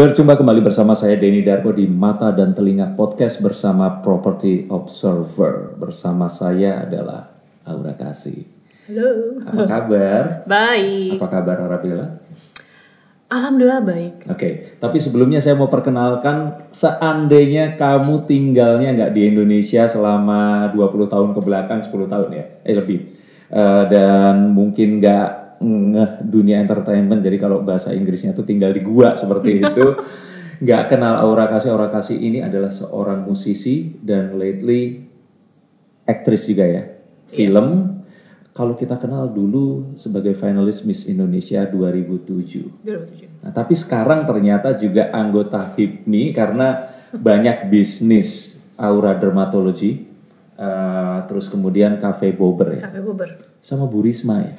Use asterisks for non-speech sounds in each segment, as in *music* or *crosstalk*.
Berjumpa kembali bersama saya Denny Darko di Mata dan Telinga Podcast bersama Property Observer. Bersama saya adalah Aura Kasih. Halo. Apa kabar? Baik. Apa kabar Arabella? Alhamdulillah baik. Oke, tapi sebelumnya saya mau perkenalkan seandainya kamu tinggalnya nggak di Indonesia selama 20 tahun ke belakang, 10 tahun ya, eh lebih. Eh, dan mungkin nggak ngeh dunia entertainment, jadi kalau bahasa Inggrisnya tuh tinggal di gua seperti *laughs* itu. Nggak kenal Aura Kasih, Aura Kasih ini adalah seorang musisi dan lately aktris juga ya. Film, kalau kita kenal dulu sebagai finalis Miss Indonesia 2007. 2007. Nah, tapi sekarang ternyata juga anggota HIPMI karena banyak bisnis Aura Dermatology, eh, terus kemudian Cafe Bober ya, Cafe Bobber. sama Bu Risma ya.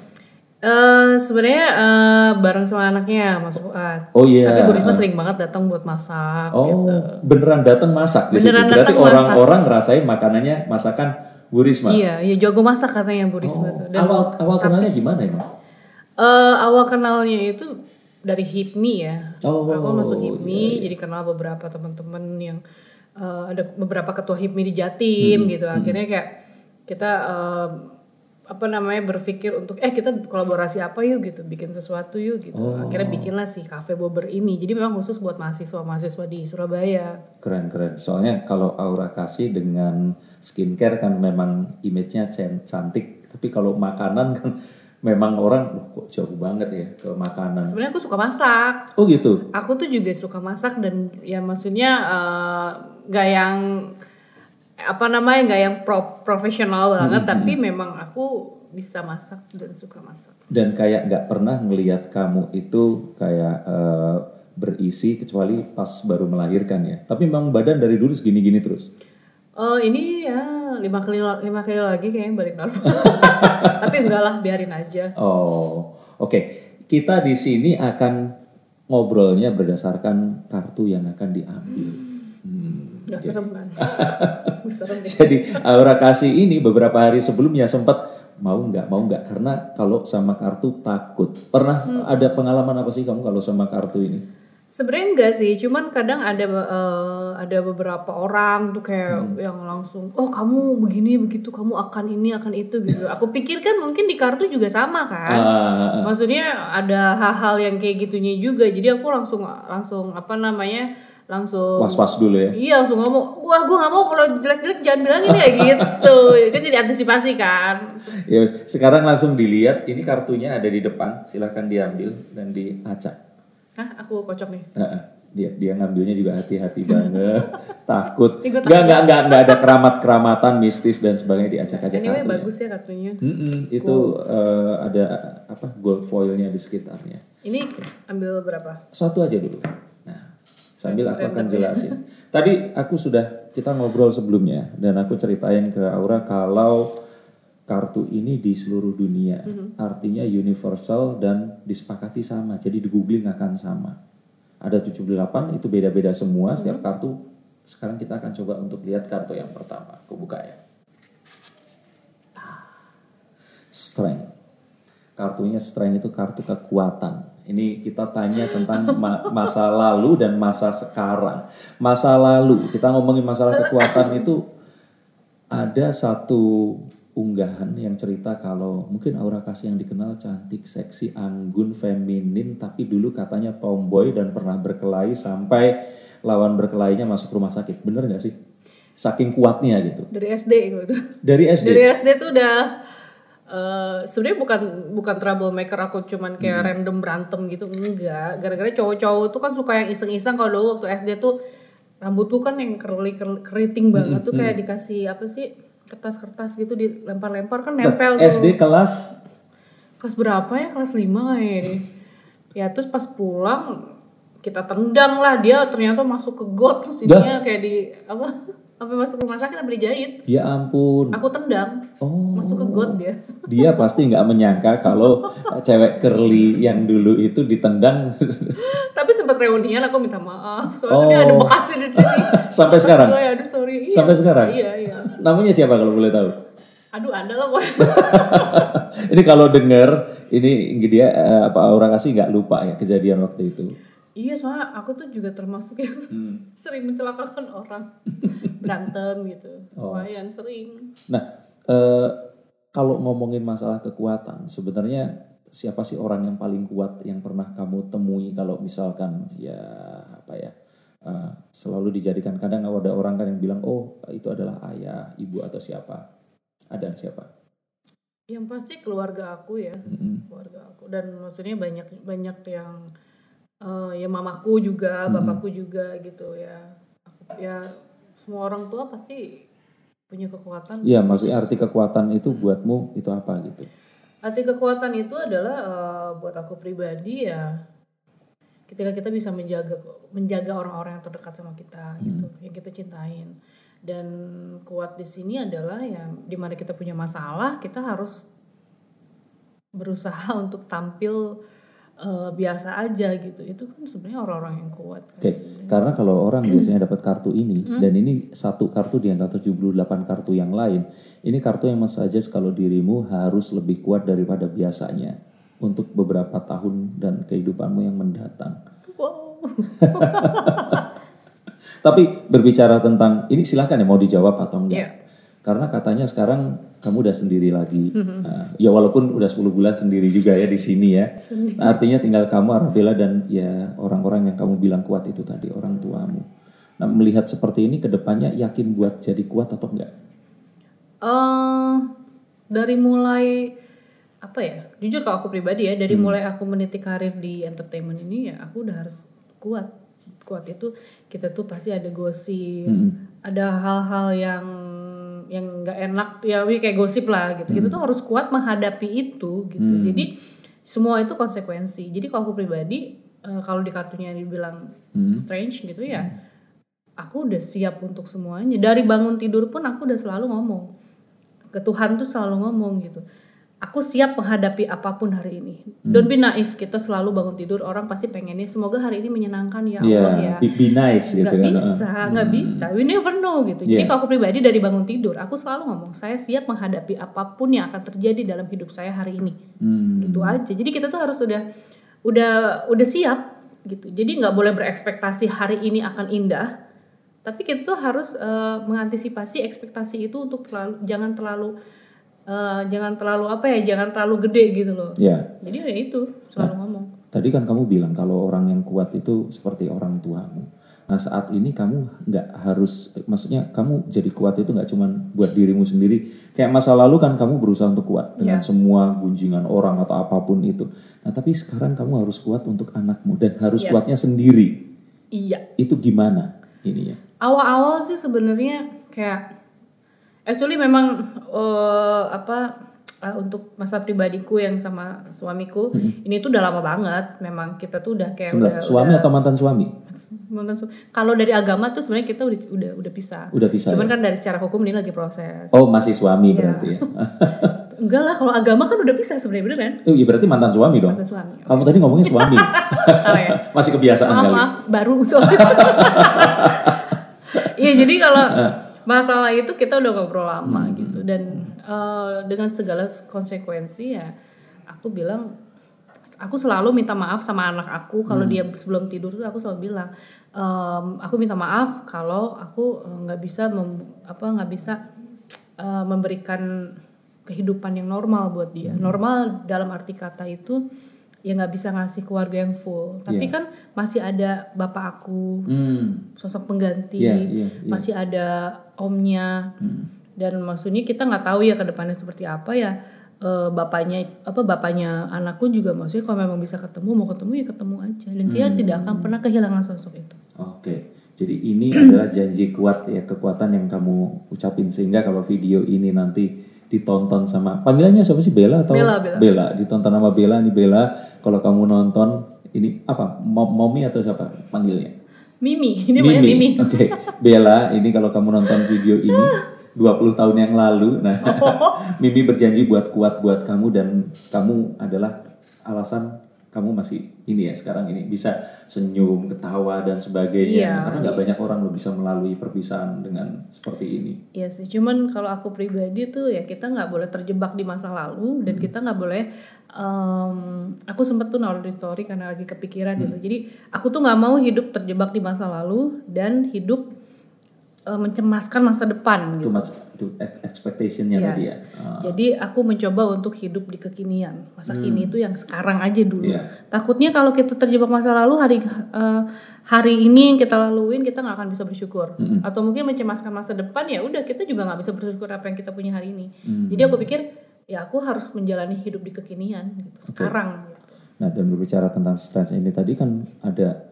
Eh sebenarnya eh, bareng sama anaknya Mas Fuad. Oh iya. Tapi Bu Risma sering banget datang buat masak. Oh, gitu. beneran datang masak di situ. Beneran Berarti datang orang-orang ngerasain makanannya masakan Bu Risma. Iya, iya jago masak katanya Bu Risma Oh, tuh. Dan awal awal kenalnya gimana emang? eh, awal kenalnya itu dari HIPMI ya. Oh, Aku masuk iya, HIPMI, jadi kenal beberapa teman-teman yang eh, ada beberapa ketua HIPMI di Jatim Hmm, gitu. Akhirnya kayak kita apa namanya berpikir untuk eh kita kolaborasi apa yuk gitu, bikin sesuatu yuk gitu. Oh. Akhirnya bikinlah si Cafe Bober ini. Jadi memang khusus buat mahasiswa-mahasiswa di Surabaya. Keren keren. Soalnya kalau Aura kasih dengan skincare kan memang image-nya can- cantik, tapi kalau makanan *laughs* kan memang orang "Loh, kok jauh banget ya ke makanan. Sebenarnya aku suka masak. Oh gitu. Aku tuh juga suka masak dan ya maksudnya nggak yang apa namanya nggak yang pro- profesional banget tapi memang aku bisa masak dan suka masak. Dan kayak nggak pernah ngelihat kamu itu kayak eh, berisi kecuali pas baru melahirkan ya. Tapi memang badan dari dulu segini-gini terus. Oh ini ya lima kilo lima kilo lagi kayaknya balik normal. *laughs* tapi enggak lah biarin aja. Oh, oke. Kita di sini akan ngobrolnya berdasarkan kartu yang akan diambil. Hmm. Gak serem kan? *laughs* serem deh. Jadi Aura kasih ini beberapa hari sebelumnya sempat mau nggak mau nggak karena kalau sama kartu takut. Pernah ada pengalaman apa sih kamu kalau sama kartu ini? Sebenarnya enggak sih, cuman kadang ada eh, ada beberapa orang tuh kayak yang langsung, oh kamu begini begitu, kamu akan ini akan itu gitu. Aku pikir kan mungkin di kartu juga sama kan. Ah, Maksudnya ada hal-hal yang kayak gitunya juga. Jadi aku langsung langsung apa namanya langsung was-was dulu ya. Iya langsung ngomong, wah gue nggak mau kalau jelek-jelek jangan bilangin ya *laughs* gitu. kan jadi antisipasi kan. Ya, sekarang langsung dilihat ini kartunya ada di depan, silahkan diambil dan diacak. Hah, aku kocok nih. Heeh. dia dia ngambilnya juga hati-hati banget, *laughs* takut. Ini gua Enggak enggak enggak enggak ada keramat-keramatan mistis dan sebagainya diacak-acak Anyway kartunya. bagus ya kartunya. Mm-mm, itu eh, ada apa gold foilnya di sekitarnya. Ini ambil berapa? Satu aja dulu. Sambil aku akan jelasin. Tadi aku sudah kita ngobrol sebelumnya dan aku ceritain ke Aura kalau kartu ini di seluruh dunia, artinya universal dan disepakati sama. Jadi di googling akan sama. Ada 78 itu beda-beda semua setiap kartu. Sekarang kita akan coba untuk lihat kartu yang pertama. Aku buka ya. Strength. Kartunya strength itu kartu kekuatan. Ini kita tanya tentang ma- masa lalu dan masa sekarang. Masa lalu, kita ngomongin masalah kekuatan itu ada satu unggahan yang cerita kalau mungkin Aura Kasih yang dikenal cantik, seksi, anggun, feminin, tapi dulu katanya tomboy dan pernah berkelahi sampai lawan berkelainya masuk rumah sakit. Bener nggak sih? Saking kuatnya gitu. Dari SD gitu. Dari SD. Dari SD tuh udah eh sebenarnya bukan bukan troublemaker aku cuman kayak random berantem gitu. Enggak. Gara-gara cowok-cowok tuh kan suka yang iseng-iseng. Kalau dulu waktu SD tuh rambutku kan yang curly curly- keriting banget tuh kayak dikasih apa sih kertas-kertas gitu dilempar-lempar. Kan nempel tuh. SD kelas? Kelas berapa ya? Kelas 5 kayaknya ya terus pas pulang kita tendang lah. Dia ternyata masuk ke got terus ininya kayak di apa sampai masuk rumah sakit sampai dijahit ya ampun. aku tendang Oh. masuk ke got dia *laughs* Dia pasti nggak menyangka kalau cewek curly yang dulu itu ditendang tapi sempat reunian aku minta maaf soalnya dia ada bekasnya di sini *laughs* sampai sekarang. Gue aduh sorry iya. Sampai sekarang? iya iya Namanya siapa kalau boleh tahu? aduh ada lah *laughs* ini kalau denger ini dia eh, apa Aura kasih nggak lupa ya kejadian waktu itu. Iya soalnya aku tuh juga termasuk yang *laughs* Hmm. sering mencelakakan orang *laughs* berantem gitu. Oh. Lumayan sering. Nah, eh, kalau ngomongin masalah kekuatan, sebenarnya siapa sih orang yang paling kuat yang pernah kamu temui kalau misalkan ya apa ya eh, selalu dijadikan kadang ada orang kan yang bilang oh itu adalah ayah, ibu atau siapa? Ada siapa? Yang pasti keluarga aku ya, Mm-mm. keluarga aku dan maksudnya banyak banyak yang eh, ya mamaku juga, bapakku juga gitu ya. Ya semua orang tua pasti punya kekuatan. Iya, maksudnya arti kekuatan itu buatmu itu apa gitu? Arti kekuatan itu adalah eh, buat aku pribadi ya ketika kita bisa menjaga menjaga orang-orang yang terdekat sama kita gitu, yang kita cintain. Dan kuat di sini adalah ya di mana kita punya masalah, kita harus berusaha *laughs* untuk tampil eh, biasa aja gitu. Itu kan sebenarnya orang-orang yang kuat. Kan, Oke, sebenarnya. karena kalau orang biasanya dapat kartu ini dan ini satu kartu di antara 78 kartu yang lain, ini kartu yang messages kalau dirimu harus lebih kuat daripada biasanya untuk beberapa tahun dan kehidupanmu yang mendatang. Wow. *laughs* Tapi berbicara tentang ini silahkan ya mau dijawab atau enggak. Iya. Karena katanya sekarang kamu udah sendiri lagi. Nah, ya walaupun udah 10 bulan sendiri juga ya di sini ya. Nah, artinya tinggal kamu Arabella dan ya orang-orang yang kamu bilang kuat itu tadi orang tuamu. Nah, melihat seperti ini ke depannya yakin buat jadi kuat atau enggak? eh dari mulai apa ya jujur kalau aku pribadi ya dari mulai aku meniti karir di entertainment ini ya aku udah harus kuat kuat itu kita tuh pasti ada gosip ada hal-hal yang yang nggak enak ya wi kayak gosip lah gitu. Kita tuh harus kuat menghadapi itu gitu. Jadi semua itu konsekuensi. Jadi kalau aku pribadi eh, kalau di kartunya dibilang strange gitu ya aku udah siap untuk semuanya. Dari bangun tidur pun aku udah selalu ngomong. Ke Tuhan tuh selalu ngomong gitu aku siap menghadapi apa pun hari ini. Don't be naif kita selalu bangun tidur orang pasti pengennya semoga hari ini menyenangkan ya Allah ya. be, be nice gitu nggak kan. bisa nggak bisa. We never know gitu. Jadi Yeah. kalau aku pribadi dari bangun tidur aku selalu ngomong saya siap menghadapi apa pun yang akan terjadi dalam hidup saya hari ini. Hmm. gitu aja. Jadi kita tuh harus udah udah udah siap gitu. Jadi nggak boleh berekspektasi hari ini akan indah tapi kita tuh harus eh, mengantisipasi ekspektasi itu untuk terlalu jangan terlalu eh, jangan terlalu apa ya jangan terlalu gede gitu loh Ya, jadi ya itu selalu ngomong tadi kan kamu bilang kalau orang yang kuat itu seperti orang tuamu. Nah saat ini kamu nggak harus, maksudnya kamu jadi kuat itu nggak cuman buat dirimu sendiri. Kayak masa lalu kan kamu berusaha untuk kuat dengan semua gunjingan orang atau apa pun itu. Nah tapi sekarang kamu harus kuat untuk anakmu dan harus Yes. kuatnya sendiri. iya Itu gimana ininya? awal-awal sih sebenarnya kayak actually memang eh, apa eh, untuk masa pribadiku yang sama suamiku ini tuh udah lama banget memang kita tuh udah kayak Sebentar, udah suami atau mantan suami? mantan su- kalau dari agama tuh sebenarnya kita udah udah udah pisah Udah bisa cuman ya? kan dari secara hukum ini lagi proses Oh masih suami Iya. berarti ya? *laughs* enggak lah kalau agama kan udah pisah sebenarnya bener kan Oh iya berarti mantan suami dong? mantan suami Kamu tadi ngomongnya suami. Salah *laughs* ya? *laughs* masih kebiasaan maaf kali. maaf baru iya jadi kalau masalah itu kita udah ngobrol lama Hmm. gitu dan eh, dengan segala konsekuensi ya aku bilang aku selalu minta maaf sama anak aku kalau Hmm. dia sebelum tidur tuh aku selalu bilang "Em, aku minta maaf kalau aku eh, nggak bisa mem- apa nggak bisa eh, memberikan kehidupan yang normal buat dia Hmm. normal dalam arti kata itu ya nggak bisa ngasih keluarga yang full. Tapi Iya. kan masih ada bapak aku Hmm. sosok pengganti Iya, iya, iya. masih ada omnya. Dan maksudnya kita nggak tahu ya ke depannya seperti apa ya Eh, bapaknya apa bapaknya anakku juga maksudnya kalau memang bisa ketemu mau ketemu ya ketemu aja. Dan dia tidak akan pernah kehilangan sosok itu. Oke, jadi ini adalah janji kuat ya kekuatan yang kamu ucapin. Sehingga kalau video ini nanti ditonton sama panggilannya siapa sih? Bella atau Bella, Bella. ditonton sama Bella nih Bella. Kalau kamu nonton ini apa? Mo- Momi atau siapa panggilnya? Mimi. *laughs* Ini namanya Mimi. *laughs* Oke, Bella ini kalau kamu nonton video ini 20 tahun yang lalu nah Oh. *laughs* Mimi berjanji buat kuat buat kamu dan kamu adalah alasan kamu masih ini ya sekarang ini bisa senyum, ketawa dan sebagainya. Iya, Karena nggak banyak orang lo bisa melalui perpisahan dengan seperti ini. Iya sih, cuman kalau aku pribadi tuh ya kita nggak boleh terjebak di masa lalu dan kita nggak boleh. em, aku sempet tuh naruh di story karena lagi kepikiran gitu. Jadi aku tuh nggak mau hidup terjebak di masa lalu dan hidup eh, mencemaskan masa depan gitu. Too much expectation-nya Yes. tadi ya. Ah, Jadi aku mencoba untuk hidup di kekinian. Masa kini itu yang sekarang aja dulu. Iya. Takutnya kalau kita terjebak masa lalu hari eh, hari ini yang kita laluin kita nggak akan bisa bersyukur. Atau mungkin mencemaskan masa depan ya udah kita juga nggak bisa bersyukur apa yang kita punya hari ini. Jadi aku pikir ya aku harus menjalani hidup di kekinian gitu. Sekarang. Gitu. Nah dan berbicara tentang stres ini tadi kan ada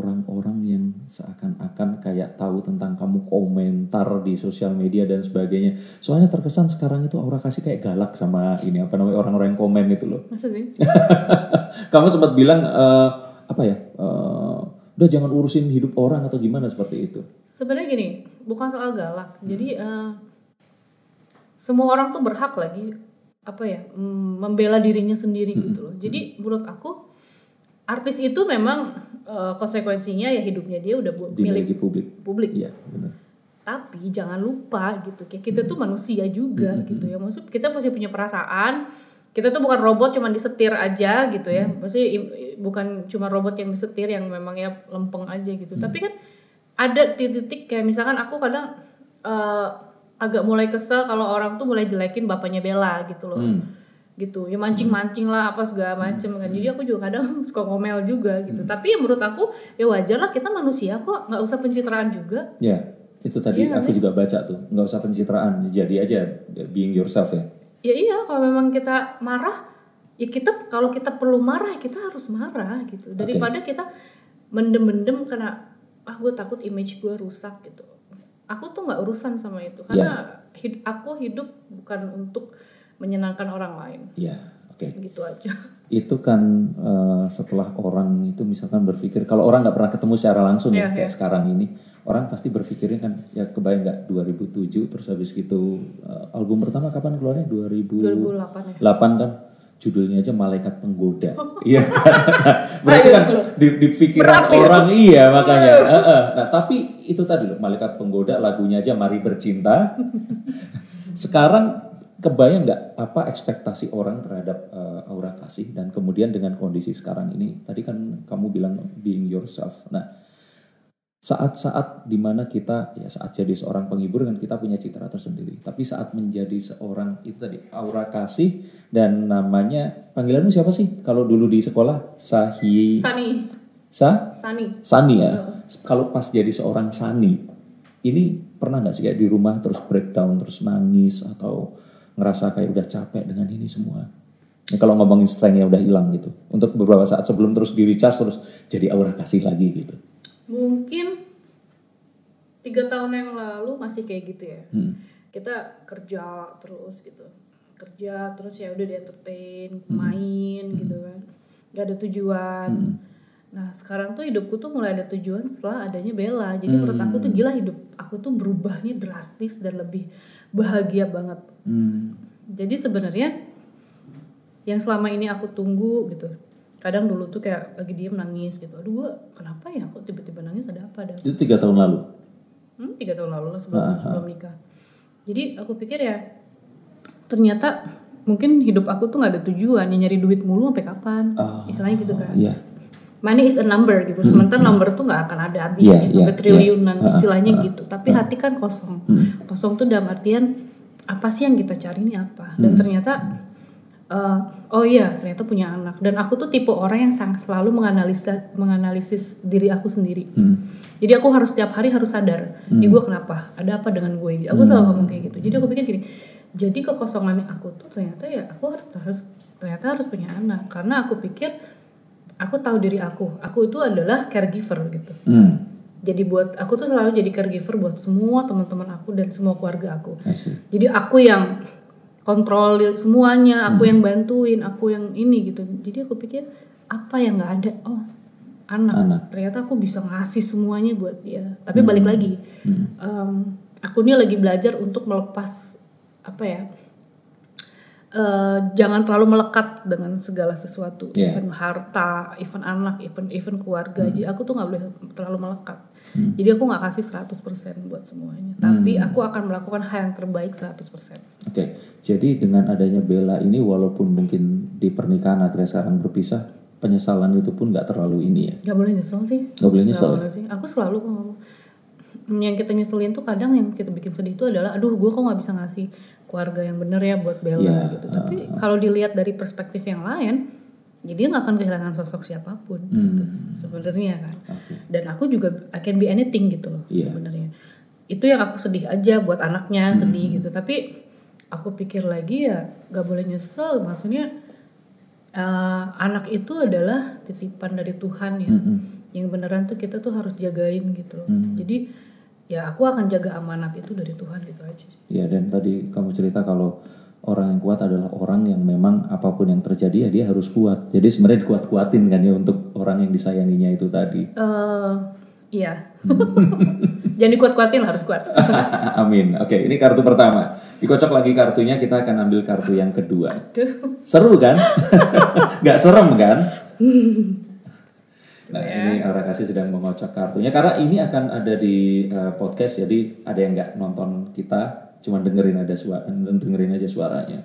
orang-orang yang seakan-akan kayak tahu tentang kamu komentar di sosial media dan sebagainya. Soalnya terkesan sekarang itu aura kasih kayak galak sama ini apa namanya orang-orang yang komen itu loh. Sih? *laughs* kamu sempat bilang eh, apa ya? eh, udah jangan urusin hidup orang atau gimana seperti itu. Sebenarnya gini, bukan soal galak. Jadi eh, semua orang tuh berhak lagi apa ya mm, membela dirinya sendiri gitu loh. Jadi menurut aku artis itu memang eh, konsekuensinya ya hidupnya dia udah bu- milik publik. publik. Iya benar. Tapi jangan lupa gitu, kayak kita tuh manusia juga gitu ya. Maksud kita masih punya perasaan. Kita tuh bukan robot cuman disetir aja gitu ya. Maksudnya im- bukan cuma robot yang disetir yang memang ya lempeng aja gitu. Tapi kan ada titik-titik kayak misalkan aku kadang eh, agak mulai kesel kalau orang tuh mulai jelekin bapaknya Bella gitu loh. Gitu. Ya mancing-mancing lah apa segala macem kan. Jadi aku juga kadang *laughs* suka ngomel juga gitu. Tapi ya menurut aku ya wajar lah kita manusia kok, nggak usah pencitraan juga. Ya itu tadi Iya aku juga baca tuh nggak usah pencitraan jadi aja being yourself ya. Ya iya kalau memang kita marah ya kita kalau kita perlu marah ya kita harus marah gitu daripada kita mendem-mendem karena ah gue takut image gue rusak gitu aku tuh nggak urusan sama itu karena hid- aku hidup bukan untuk menyenangkan orang lain. Ya oke. gitu aja. *laughs* Itu kan eh, setelah orang itu misalkan berpikir kalau orang nggak pernah ketemu secara langsung ya Iya, kayak sekarang ini orang pasti berpikirnya kan ya kebayang nggak 2007 terus habis gitu eh, album pertama kapan keluarnya? 2008 2008 ya kan? Judulnya aja malaikat penggoda. *laughs* Iya kan? *laughs* Berarti kan di, di pikiran orang iya makanya. Eh, eh. nah tapi itu tadi loh malaikat penggoda lagunya aja mari bercinta. Sekarang kebayang nggak apa ekspektasi orang terhadap eh, aura kasih dan kemudian dengan kondisi sekarang ini tadi kan kamu bilang being yourself. Nah saat-saat di mana kita ya saat jadi seorang penghibur kan kita punya citra tersendiri. Tapi saat menjadi seorang itu tadi aura kasih dan namanya panggilanmu siapa sih? Kalau dulu di sekolah Sahi. Sani. Sa? Sani. Sani ya? Kalau pas jadi seorang Sani ini pernah nggak sih kayak di rumah terus breakdown terus nangis atau ngerasa kayak udah capek dengan ini semua. Nah, kalau ngomongin strength-nya udah hilang gitu. Untuk beberapa saat sebelum terus di recharge terus jadi aura kasih lagi gitu. Mungkin tiga tahun yang lalu masih kayak gitu ya. Kita kerja terus gitu. Kerja terus ya udah di entertain main gitu kan. Nggak ada tujuan. Nah sekarang tuh hidupku tuh mulai ada tujuan setelah adanya Bella. Jadi menurut aku tuh gila hidup aku tuh berubahnya drastis dan lebih bahagia banget. Hmm. jadi sebenarnya yang selama ini aku tunggu gitu kadang dulu tuh kayak lagi diem nangis gitu. Aduh gua kenapa ya? Aku tiba-tiba nangis? Ada apa? Ada apa? itu tiga tahun lalu? Hmm, tiga tahun lalu lah sebelum sebelum nikah. Jadi aku pikir ya ternyata mungkin hidup aku tuh nggak ada tujuan ya nyari duit mulu sampai kapan. Istilahnya gitu kan. Iya. Money is a number gitu. Sementara number tuh nggak akan ada habisnya sampai iya, triliunan istilahnya gitu. Tapi hati kan kosong. Kosong tuh dalam artian apa sih yang kita cari ini apa? Dan ternyata eh, oh iya ternyata punya anak. Dan aku tuh tipe orang yang sangat selalu menganalisa menganalisis diri aku sendiri. Jadi aku harus setiap hari harus sadar ini gue kenapa? Ada apa dengan gue aku selalu ngomong kayak gitu. Jadi aku pikir gini jadi kekosongan aku tuh ternyata ya aku harus harus ternyata harus punya anak. Karena aku pikir aku tahu diri aku. Aku itu adalah caregiver gitu. Hmm. jadi buat aku tuh selalu jadi caregiver buat semua teman-teman aku dan semua keluarga aku. Jadi aku yang kontrol semuanya aku yang bantuin aku yang ini gitu. Jadi aku pikir apa yang nggak ada? Oh anak. Anak. ternyata aku bisa ngasih semuanya buat dia. Tapi balik lagi em, aku ini lagi belajar untuk melepas apa ya eh, jangan terlalu melekat dengan segala sesuatu, Iya. even harta, even anak, even even keluarga Hmm. aja. Aku tuh nggak boleh terlalu melekat. Jadi aku nggak kasih 100% buat semuanya. Tapi Hmm. aku akan melakukan hal yang terbaik 100%. Oke, jadi dengan adanya Bella ini walaupun mungkin di pernikahan akhirnya sekarang berpisah, penyesalan itu pun nggak terlalu ini ya. Gak boleh nyesel sih. Nggak boleh nyesel ya? boleh sih. Aku selalu ngomong. Yang kita nyeselin tuh kadang yang kita bikin sedih itu adalah, aduh gue kok nggak bisa ngasih keluarga yang bener ya buat Bella Iya, gitu. Tapi kalau dilihat dari perspektif yang lain, jadi dia nggak akan kehilangan sosok siapa pun gitu, sebenarnya kan. Hmm. Oke. Dan aku juga I can be anything gitu loh Iya. sebenarnya. Itu yang aku sedih aja buat anaknya Hmm. sedih gitu. Tapi aku pikir lagi ya nggak boleh nyesel. Maksudnya eh, anak itu adalah titipan dari Tuhan ya. Yang beneran tuh kita tuh harus jagain gitu loh. Jadi ya aku akan jaga amanat itu dari Tuhan gitu aja. sih. Ya dan tadi kamu cerita kalau orang yang kuat adalah orang yang memang apa pun yang terjadi ya dia harus kuat. Jadi sebenarnya dikuat-kuatin kan ya untuk orang yang disayanginya itu tadi. Eh iya. *laughs* Jangan dikuat-kuatin harus kuat. *laughs* Amin. Oke, ini kartu pertama. Dikocok lagi kartunya, kita akan ambil kartu yang kedua. Aduh. Seru kan? *laughs* Gak serem kan? Nah ini Aura Kasih sedang mengocok kartunya karena ini akan ada di eh, podcast jadi ada yang nggak nonton kita cuma dengerin ada suara dengerin aja suaranya.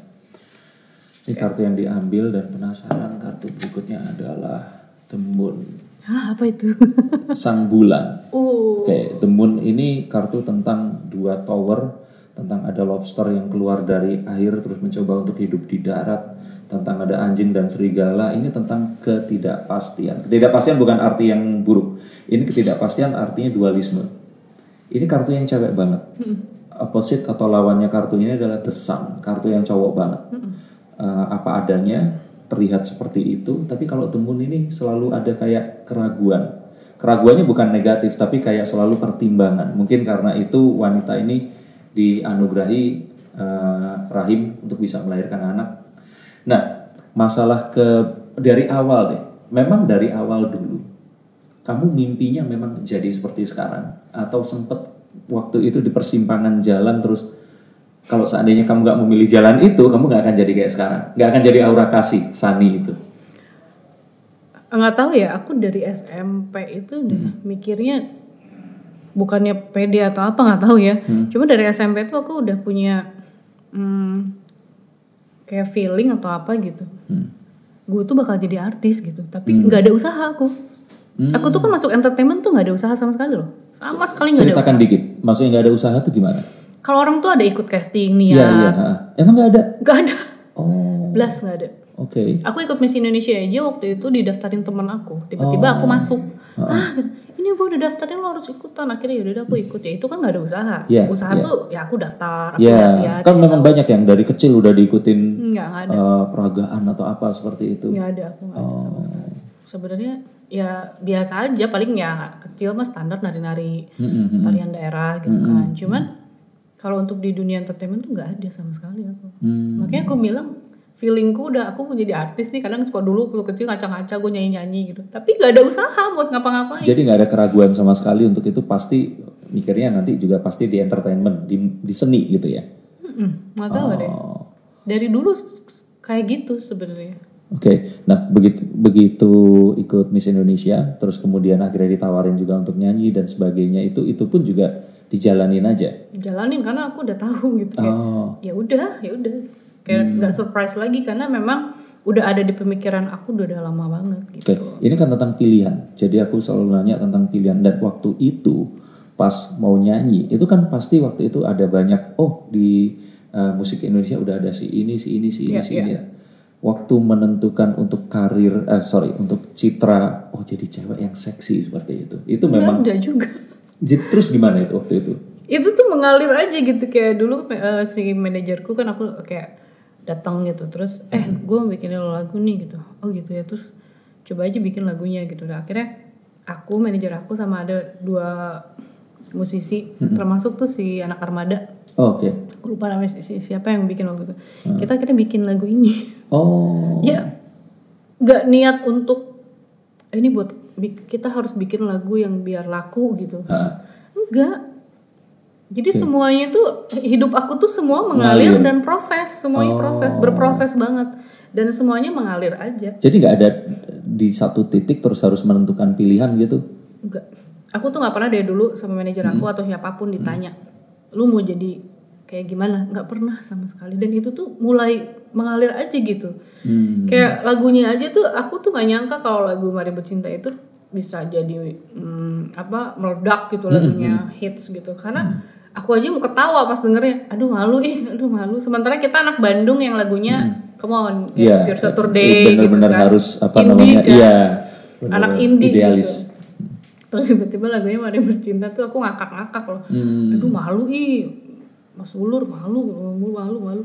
Ini kartu yang diambil dan penasaran kartu berikutnya adalah The Moon, Hah, apa itu? *laughs* Sang Bulan. oh. Oke, Moon ini kartu tentang dua tower, tentang ada lobster yang keluar dari air terus mencoba untuk hidup di darat, tentang ada anjing dan serigala. Ini tentang ketidakpastian. Ketidakpastian bukan arti yang buruk. Ini ketidakpastian artinya dualisme. Ini kartu yang cewek banget. Opposite atau lawannya kartu ini adalah The Sun, kartu yang cowok banget. Eh, apa adanya, terlihat seperti itu. Tapi kalau The Moon ini selalu ada kayak keraguan keraguannya bukan negatif tapi kayak selalu pertimbangan mungkin karena itu wanita ini dianugerahi eh, rahim untuk bisa melahirkan anak nah masalah ke dari awal deh. Memang dari awal dulu kamu mimpinya memang jadi seperti sekarang. Atau sempet waktu itu di persimpangan jalan terus kalau seandainya kamu nggak memilih jalan itu kamu nggak akan jadi kayak sekarang. Nggak akan jadi aura kasih Sani itu. Nggak tahu ya aku dari SMP itu udah mikirnya bukannya pede atau apa nggak tahu ya. Cuma dari SMP itu aku udah punya hmm, kayak feeling atau apa gitu. Gue tuh bakal jadi artis gitu tapi nggak ada usaha aku. Aku tuh kan masuk entertainment tuh nggak ada usaha sama sekali loh. Sama sekali nggak ada ceritakan dikit maksudnya nggak ada usaha tuh gimana? Kalau orang tuh ada ikut casting nih ya iya. ha. Emang nggak ada? nggak ada. Oh, belas nggak ada. Oke. Aku ikut Miss Indonesia aja waktu itu didaftarin temen aku. Tiba-tiba aku masuk. Ah, ini gue udah daftarin lo harus ikutan. Akhirnya yaudah aku ikut. Ya itu kan gak ada usaha. Iya, usaha iya. tuh ya aku daftar. Aku Ya, lihat-lihat. kan memang banyak yang dari kecil udah diikutin Enggak, enggak ada. eh, peragaan atau apa seperti itu. Enggak ada aku nggak ada sama sekali. Sebenarnya ya biasa aja paling ya kecil mah standar nari-nari tarian daerah gitu kan. Cuman kalau untuk di dunia entertainment tuh nggak ada sama sekali aku. Hmm. Makanya aku bilang feelingku udah aku mau jadi artis nih kadang suka dulu waktu kecil ngaca-ngaca gue nyanyi-nyanyi gitu. Tapi gak ada usaha buat ngapa-ngapain. Jadi nggak ada keraguan sama sekali untuk itu pasti mikirnya nanti juga pasti di entertainment, di, di seni gitu ya. Mm-mm, nggak tahu deh. Oh. dari dulu kayak gitu sebenarnya. Oke, nah begitu begitu ikut Miss Indonesia, terus kemudian akhirnya ditawarin juga untuk nyanyi dan sebagainya itu itu pun juga dijalanin aja. jalanin karena aku udah tahu gitu kayak Oh, ya udah ya udah kayak Hmm. nggak surprise lagi karena memang udah ada di pemikiran aku udah, udah lama banget gitu Oke, ini kan tentang pilihan. Jadi aku selalu nanya tentang pilihan dan waktu itu pas mau nyanyi itu kan pasti waktu itu ada banyak oh di uh, musik Indonesia udah ada si ini si ini si ini Iya, si ini. Waktu menentukan untuk karir eh sorry untuk citra oh jadi cewek yang seksi seperti itu. Itu memang ada juga Jadi, terus gimana itu waktu itu? itu tuh mengalir aja gitu kayak dulu eh, si manajerku kan aku kayak datang gitu terus eh Hmm. gue bikin lo lagu nih gitu oh gitu ya terus coba aja bikin lagunya gitu nah, akhirnya aku manajer aku sama ada dua musisi Hmm. termasuk tuh si anak armada Oh, Oke. aku lupa namanya si- si- siapa yang bikin waktu itu Hmm. kita akhirnya bikin lagu ini Oh. ya nggak niat untuk "Eh, ini buat kita harus bikin lagu yang biar laku gitu enggak Jadi semuanya tuh hidup aku tuh semua mengalir Mengalir. dan proses, semuanya proses, berproses banget dan semuanya mengalir aja. Jadi nggak ada di satu titik terus harus menentukan pilihan gitu. Enggak. Aku tuh nggak pernah dari dulu sama manajer aku atau siapa pun ditanya, lu mau jadi kayak gimana? Nggak pernah sama sekali. Dan itu tuh mulai mengalir aja gitu. Kayak lagunya aja tuh aku tuh nggak nyangka kalau lagu Mari Bercinta itu bisa jadi hmm, apa meledak gitu lagunya hits gitu. Karena aku aja mau ketawa pas dengernya. Aduh malu ih, aduh malu. Sementara kita anak Bandung yang lagunya Come on, Iya. Pure Saturday Bener-bener gitu kan. harus apa Indie namanya? kan. Iya. anak bener-bener indie idealis. gitu. Terus tiba-tiba lagunya Mari Bercinta tuh aku ngakak-ngakak loh. Hmm. Aduh malu ih. Mas Ulur malu, malu, malu, malu.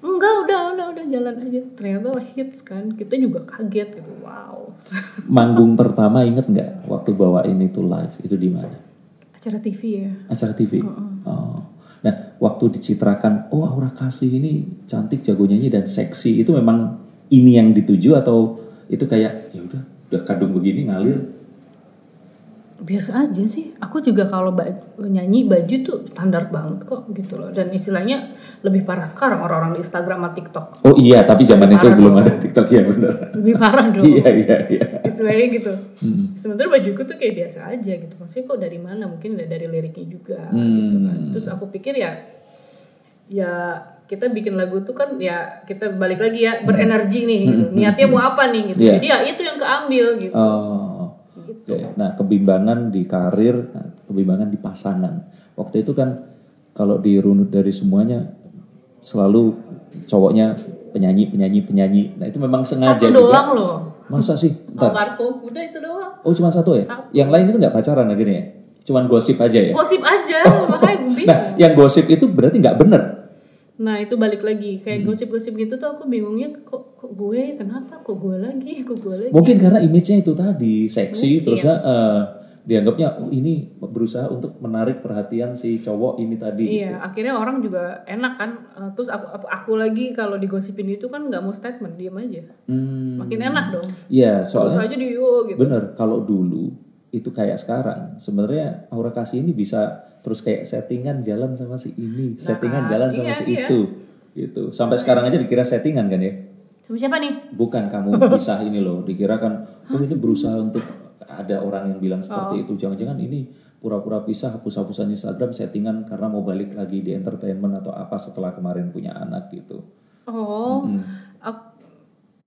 Enggak, udah, udah, udah jalan aja. Ternyata hits kan. Kita juga kaget gitu. Wow. Manggung pertama inget nggak waktu bawain itu live itu di mana? Acara TV ya. Acara TV. Oh. Nah, waktu dicitrakan, oh Aura Kasih ini cantik, jago nyanyi dan seksi. Itu memang ini yang dituju atau itu kayak ya udah, udah kadung begini ngalir. Biasa aja sih. Aku juga kalau ba- nyanyi baju tuh standar banget kok gitu loh. Dan istilahnya lebih parah sekarang orang-orang di Instagram sama TikTok. Oh iya, tapi zaman itu Parah belum ada TikTok ya bener. Lebih parah *laughs* dong. iya iya iya. Istilahnya gitu. Sementara bajuku tuh kayak biasa aja gitu. Maksudnya kok dari mana? Mungkin dari liriknya juga gitu kan. Terus aku pikir ya ya kita bikin lagu tuh kan ya kita balik lagi ya berenergi nih gitu. Niatnya mau apa nih gitu. Iya. Jadi ya itu yang keambil gitu. Oh. Oke. Nah, kebimbangan di karir, nah, kebimbangan di pasangan. Waktu itu kan kalau dirunut dari semuanya selalu cowoknya penyanyi, penyanyi, penyanyi. Nah, itu memang sengaja Satu juga. doang loh. Masa sih? Ntar. Almarhum udah itu doang. Oh, cuma satu ya? Yang lain itu nggak pacaran akhirnya ya? Cuman gosip aja ya? Gosip aja makanya gue bingung. Nah, yang gosip itu berarti nggak bener. Nah itu balik lagi Hmm. kayak gosip-gosip gitu tuh aku bingungnya kok kok gue kenapa kok gue lagi kok gue lagi Mungkin karena image-nya itu tadi seksi, Mungkin. terus eh, dianggapnya oh ini berusaha untuk menarik perhatian si cowok ini tadi. Iya, akhirnya orang juga enak kan. Eh, Terus aku aku, lagi kalau digosipin itu kan nggak mau statement, diam aja. Hmm, Makin enak dong. Iya, Terus soalnya aja di gitu. bener kalau dulu itu kayak sekarang sebenarnya Aura Kasih ini bisa terus kayak settingan jalan sama si ini, settingan jalan sama iya, si iya. itu, gitu. Sampai sekarang aja dikira settingan kan ya? Sama siapa nih? Bukan kamu *laughs* pisah ini loh, dikira kan oh ini berusaha untuk ada orang yang bilang Oh. seperti itu, jangan-jangan ini pura-pura pisah hapus-hapusan Instagram settingan karena mau balik lagi di entertainment atau apa setelah kemarin punya anak gitu. Oh, aku,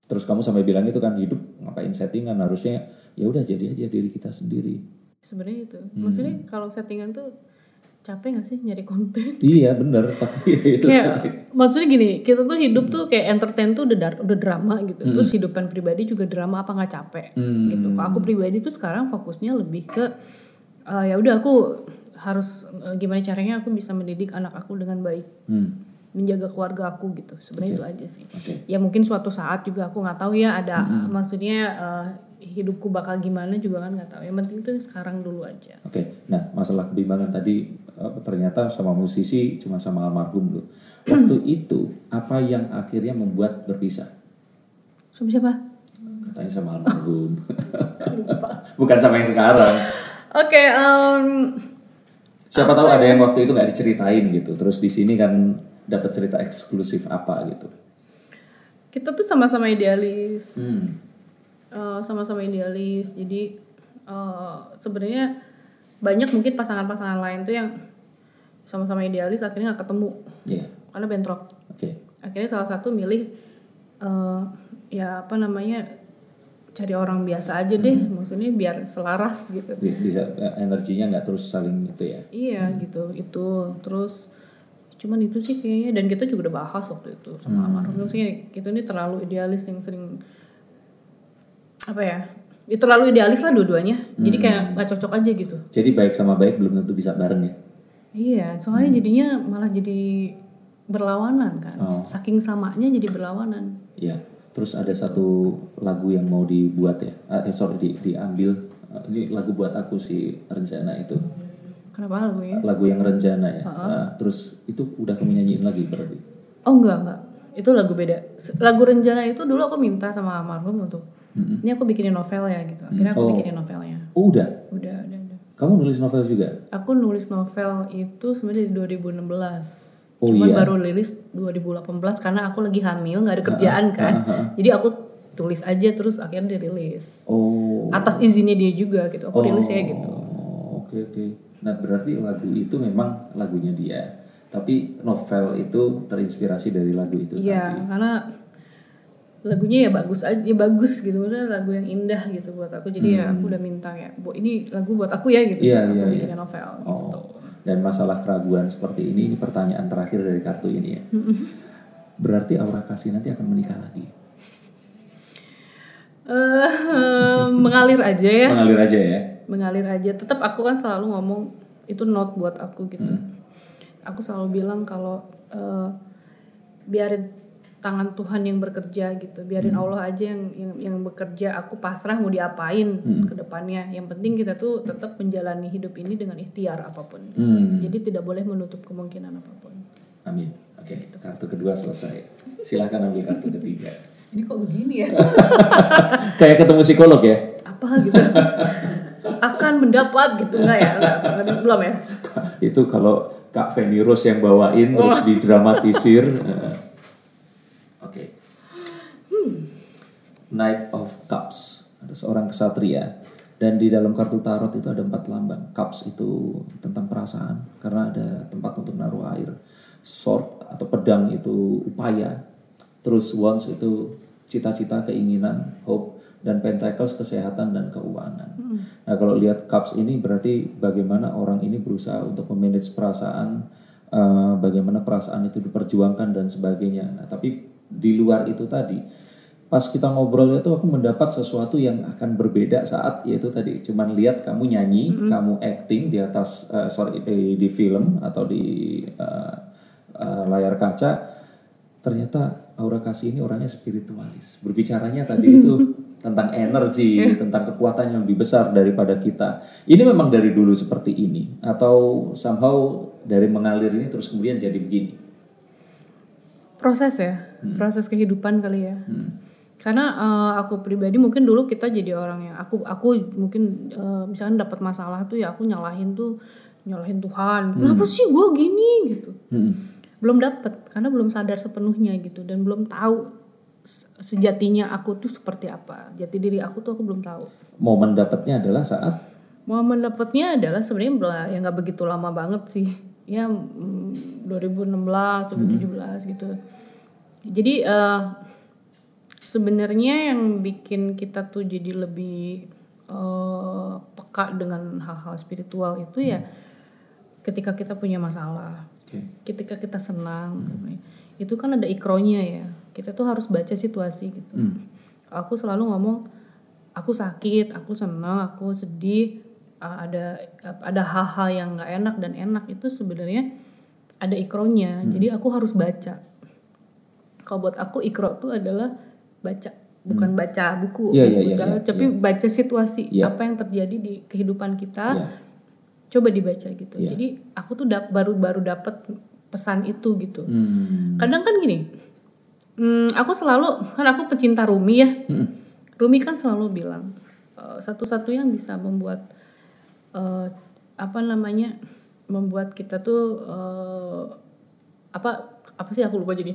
Terus kamu sampai bilang itu kan hidup ngapain settingan harusnya ya udah jadi aja diri kita sendiri. sebenarnya itu. Hmm. Maksudnya kalau settingan tuh capek gak sih nyari konten? Iya bener tapi ya itu kayak tadi. maksudnya gini, kita tuh hidup tuh kayak entertain tuh udah dar- udah drama gitu. Terus hidupan pribadi juga drama apa nggak capek Hmm. gitu. Kalau aku pribadi tuh sekarang fokusnya lebih ke eh, ya udah aku harus eh, gimana caranya aku bisa mendidik anak aku dengan baik. Hmm. menjaga keluarga aku gitu sebenarnya itu aja sih Oke. ya mungkin suatu saat juga aku nggak tahu ya ada maksudnya eh, hidupku bakal gimana juga kan nggak tahu yang penting tuh sekarang dulu aja Oke, nah masalah kebimbangan tadi eh, ternyata sama musisi cuma sama almarhum loh. Waktu *clears throat* itu apa yang akhirnya membuat berpisah? sama siapa Katanya sama almarhum. *laughs* Bukan sama yang sekarang. oke em, Siapa tahu ada yang waktu itu nggak diceritain gitu. Terus di sini kan dapat cerita eksklusif apa gitu. kita tuh sama-sama idealis Hmm. Eh, sama-sama idealis jadi eh, sebenarnya banyak mungkin pasangan-pasangan lain tuh yang sama-sama idealis akhirnya nggak ketemu. Iya. karena bentrok. Oke. akhirnya salah satu milih eh, ya apa namanya cari orang biasa aja deh. Maksudnya biar selaras gitu. Bi- Bisa eh, energinya nggak terus saling itu ya. iya gitu itu terus cuman itu sih kayaknya. Dan kita juga udah bahas waktu itu sama almarhum maksudnya kita ini terlalu idealis yang sering apa ya itu terlalu idealis lah dua-duanya jadi kayak nggak cocok aja gitu Jadi baik sama baik belum tentu bisa bareng ya. iya soalnya jadinya malah jadi berlawanan kan Oh. saking samanya jadi berlawanan Iya. Terus ada satu lagu yang mau dibuat ya. Ah, eh, sorry di, diambil. Ah, ini lagu buat aku si rencana itu. kenapa lagu ya Lagu yang rencana ya. Ah, terus itu udah kamu nyanyiin lagi berarti. Oh enggak enggak, itu lagu beda. Lagu Renjana itu dulu aku minta sama almarhum untuk, ini aku bikinin novel ya gitu. Akhirnya aku Oh. bikinin novelnya. Oh udah. Udah, udah, udah. Kamu nulis novel juga? Aku nulis novel itu sebenarnya dari 2016. Oh, Cuman iya. baru rilis 2018 karena aku lagi hamil, nggak ada kerjaan kan. Jadi aku tulis aja terus akhirnya dirilis. Oh. Atas izinnya dia juga gitu. Aku rilis ya gitu. Oh, oke oke. Nah, berarti lagu itu memang lagunya dia. Tapi novel itu terinspirasi dari lagu itu Iya, karena lagunya ya bagus aja, ya bagus gitu. Maksudnya lagu yang indah gitu buat aku. Jadi ya aku udah minta ya, bu ini lagu buat aku ya gitu. Hmm. Iya, Terus aku iya, bikin novel. gitu. Oh. Dan masalah keraguan seperti ini, ini pertanyaan terakhir dari kartu ini ya. Berarti Aura Kasih nanti akan menikah lagi. Eh, *laughs* mengalir aja ya. Mengalir aja ya. mengalir aja tetap aku kan selalu ngomong itu not buat aku gitu aku selalu bilang kalau eh, biarin tangan Tuhan yang bekerja gitu biarin Allah aja yang, yang yang bekerja aku pasrah mau diapain ke depannya yang penting kita tuh tetap menjalani hidup ini dengan ikhtiar apa pun Hmm. jadi tidak boleh menutup kemungkinan apa pun Amin. Oke, kartu kedua selesai. Silahkan ambil kartu ketiga. *laughs* ini kok begini ya *laughs* Kayak ketemu psikolog ya. apa gitu akan mendapat gitu enggak ya enggak, belum ya itu kalau Kak Feni Rose yang bawain terus didramatisir. *laughs* eh. Oke. Knight of Cups. Ada seorang kesatria. Dan di dalam kartu tarot itu ada empat lambang. Cups itu tentang perasaan. Karena ada tempat untuk naruh air. Sword atau pedang itu upaya. Terus Wands itu cita-cita, keinginan, hope. Dan Pentacles kesehatan dan keuangan. Nah kalau lihat Cups ini berarti bagaimana orang ini berusaha untuk memanage perasaan. eh, bagaimana perasaan itu diperjuangkan dan sebagainya. Nah tapi di luar itu tadi pas kita ngobrol itu aku mendapat sesuatu yang akan berbeda saat yaitu tadi cuman lihat kamu nyanyi kamu acting di atas eh, sorry di, di film atau di eh, eh, layar kaca ternyata Aura Kasih ini orangnya spiritualis. Berbicaranya tadi itu *laughs* tentang energi tentang kekuatan yang lebih besar daripada kita. Ini memang dari dulu seperti ini atau somehow dari mengalir ini terus kemudian jadi begini? Proses ya? Proses kehidupan kali ya karena eh, aku pribadi mungkin dulu kita jadi orang yang aku aku mungkin eh, misalkan dapat masalah tuh ya aku nyalahin tuh nyalahin Tuhan. Kenapa sih gue gini? Gitu. Hmm. belum dapat karena belum sadar sepenuhnya gitu. Dan belum tahu se- sejatinya aku tuh seperti apa. Jati diri aku tuh aku belum tahu. Momen dapatnya adalah saat? Momen dapetnya adalah sebenarnya belum ya nggak begitu lama banget sih. Ya mm, 2016 2017 gitu. Jadi eh, sebenarnya yang bikin kita tuh jadi lebih eh, peka dengan hal-hal spiritual itu ya ketika kita punya masalah Oke. ketika kita senang sebenarnya. Itu kan ada ikronya ya kita tuh harus baca situasi gitu. Aku selalu ngomong aku sakit aku senang aku sedih uh, ada ada hal-hal yang nggak enak dan enak. Itu sebenarnya ada ikronya. Jadi aku harus baca. Kalau buat aku ikro tuh adalah baca bukan baca buku iya, iya, bukan- iya, tapi baca situasi Iya. apa yang terjadi di kehidupan kita Iya. coba dibaca gitu. Iya. Jadi aku tuh dap- baru baru dapat pesan itu gitu. Hmm. Kadang kan gini, hmm, aku selalu kan aku pecinta Rumi ya. Hmm. Rumi kan selalu bilang eh, satu-satu yang bisa membuat eh, apa namanya membuat kita tuh eh, apa apa sih aku lupa jadi.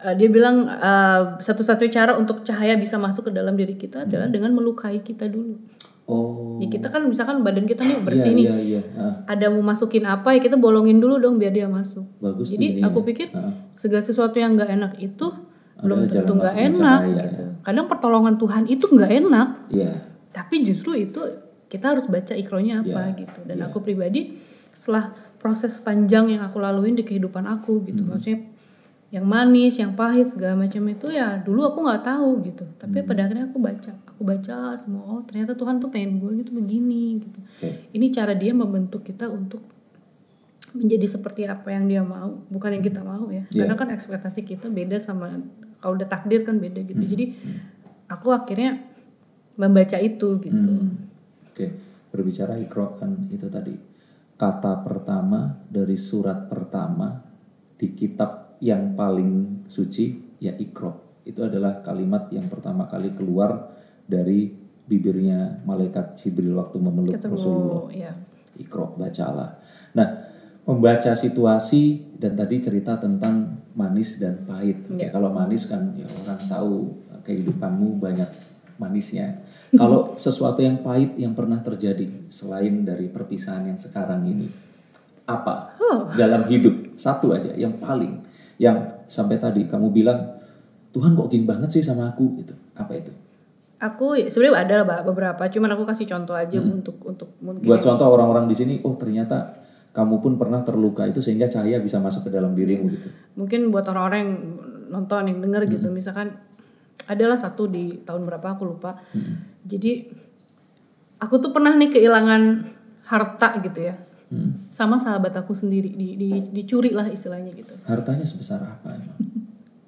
Eh, dia bilang eh, satu-satunya cara untuk cahaya bisa masuk ke dalam diri kita adalah dengan melukai kita dulu. Oh. Ya kita kan misalkan badan kita nih bersih Iya, nih iya, iya. Ah, ada mau masukin apa ya kita bolongin dulu dong biar dia masuk. bagus Jadi aku ininya. pikir Ah. segala sesuatu yang nggak enak itu belum Adalah tentu nggak enak cahaya, gitu. Kadang pertolongan Tuhan itu nggak enak, Iya. tapi justru itu kita harus baca ikronya apa Iya, gitu. Dan aku pribadi setelah proses panjang yang aku laluin di kehidupan aku gitu, Hmm. maksudnya yang manis, yang pahit segala macam itu ya dulu aku nggak tahu gitu. Tapi Hmm. pada akhirnya aku baca, aku baca semua oh ternyata Tuhan tuh pengen gue gitu begini gitu Oke. ini cara dia membentuk kita untuk menjadi seperti apa yang dia mau bukan yang kita mau ya Iya. karena kan ekspektasi kita beda sama kalau udah takdir kan beda gitu Hmm. jadi aku akhirnya membaca itu gitu Hmm. Oke, berbicara ikro kan itu tadi kata pertama dari surat pertama di kitab yang paling suci ya ikro. Itu adalah kalimat yang pertama kali keluar dari bibirnya malaikat Jibril waktu memeluk Ketemu, Rasulullah. ya. Ikro bacalah. Nah, membaca situasi dan tadi cerita tentang manis dan pahit. Oke, Kalau manis kan ya orang tahu kehidupanmu banyak manisnya. *laughs* Kalau sesuatu yang pahit yang pernah terjadi selain dari perpisahan yang sekarang ini, apa dalam hidup satu aja yang paling yang sampai tadi kamu bilang Tuhan kok gini banget sih sama aku? Gitu. Apa itu? Aku ya, sebenarnya ada lah beberapa, cuman aku kasih contoh aja untuk untuk mungkin Buat contoh orang-orang di sini, oh ternyata kamu pun pernah terluka itu sehingga cahaya bisa masuk ke dalam dirimu gitu. mungkin buat orang-orang yang nonton yang denger gitu. Misalkan adalah satu di tahun berapa aku lupa. Jadi aku tuh pernah nih kehilangan harta gitu ya sama sahabat aku sendiri di, di, dicuri lah istilahnya gitu. Hartanya sebesar apa emang?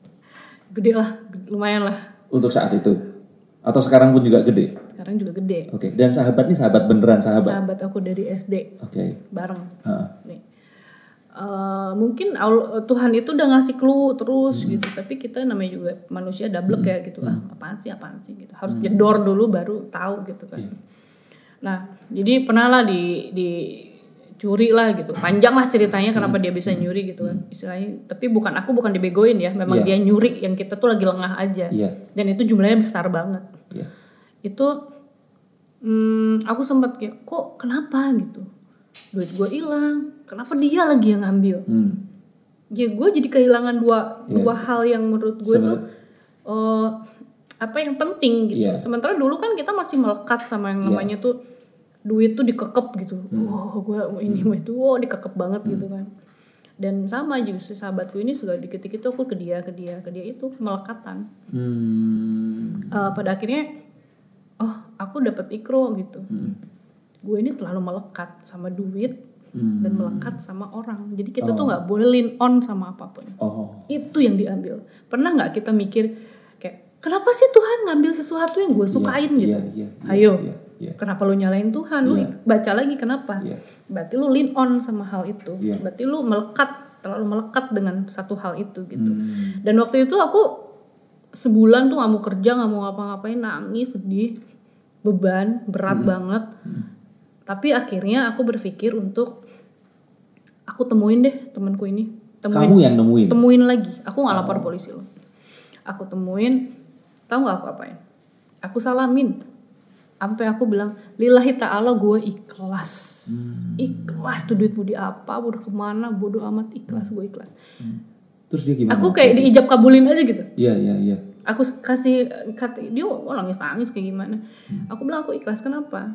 *laughs* gede lah lumayan lah. Untuk saat itu? Atau sekarang pun juga gede? sekarang juga gede. Oke, dan sahabat nih sahabat beneran sahabat? sahabat aku dari SD Oke, bareng. Heeh. nih. Eh, mungkin Allah- Tuhan itu udah ngasih clue terus gitu. Tapi kita namanya juga manusia double ya gitu ah apaan sih apaan sih gitu. Harus jedor dulu baru tahu gitu kan. Nah jadi pernah lah di di curi lah gitu. Panjang lah ceritanya kenapa dia bisa nyuri gitu kan. Istilahnya tapi bukan aku bukan dibegoin ya. Memang Iya. dia nyuri yang kita tuh lagi lengah aja. Iya. dan itu jumlahnya besar banget. Iya. itu hmm, aku sempat kayak kok kenapa? gitu. Duit gue hilang. Kenapa dia lagi yang ngambil? Hmm. ya gue jadi kehilangan dua dua hal yang menurut gue tuh eh, apa yang penting gitu. Iya. sementara dulu kan kita masih melekat sama yang namanya tuh duit tuh dikekep gitu. Oh gue ini mau itu oh dikekep banget gitu kan. Dan sama juga si sahabatku ini segala dikit-dikit tuh aku ke dia ke dia ke dia itu melekatan. Hmm. Eh, pada akhirnya oh aku dapat ikro gitu. Gue ini terlalu melekat sama duit dan melekat sama orang. Jadi kita tuh nggak boleh lean on sama apa pun. Oh. itu yang diambil. Pernah nggak kita mikir kayak kenapa sih Tuhan ngambil sesuatu yang gue sukain? gitu. iya, iya, iya, ayo. iya, iya. kenapa lu nyalain Tuhan lu baca lagi kenapa Iya. berarti lu lean on sama hal itu Iya. berarti lu melekat terlalu melekat dengan satu hal itu gitu Hmm. dan waktu itu aku sebulan tuh nggak mau kerja nggak mau ngapa-ngapain nangis sedih beban berat Hmm. banget tapi akhirnya aku berpikir untuk aku temuin deh temanku ini temuin Kamu yang nemuin? temuin lagi aku nggak lapor Oh. polisi loh aku temuin tahu nggak aku apain aku salamin sampai aku bilang lillahi ta'ala gue ikhlas. Hmm. ikhlas tuh duit mau di apa udah ke mana bodoh amat ikhlas gue ikhlas. Terus dia gimana? aku kayak diijab kabulin aja gitu. Iya, iya, iya. aku kasih kata dia oh, nangis nangis kayak gimana. Hmm. aku bilang aku ikhlas kenapa?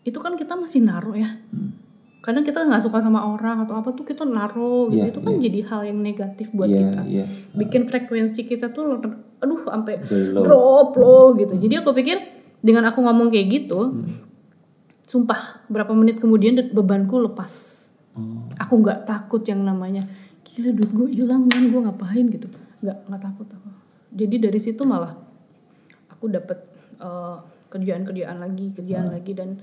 Itu kan kita masih naruh ya. Hmm. kadang kita nggak suka sama orang atau apa tuh kita naruh gitu. Iya, itu kan jadi hal yang negatif buat Iya, kita. iya. bikin frekuensi kita tuh aduh sampai drop. low gitu. Jadi aku pikir dengan aku ngomong kayak gitu Hmm. sumpah berapa menit kemudian bebanku lepas. Oh. aku nggak takut yang namanya gila duit gue hilang kan gue ngapain? gitu. Nggak nggak takut aku. Jadi dari situ malah aku dapat eh, kerjaan-kerjaan lagi kerjaan lagi dan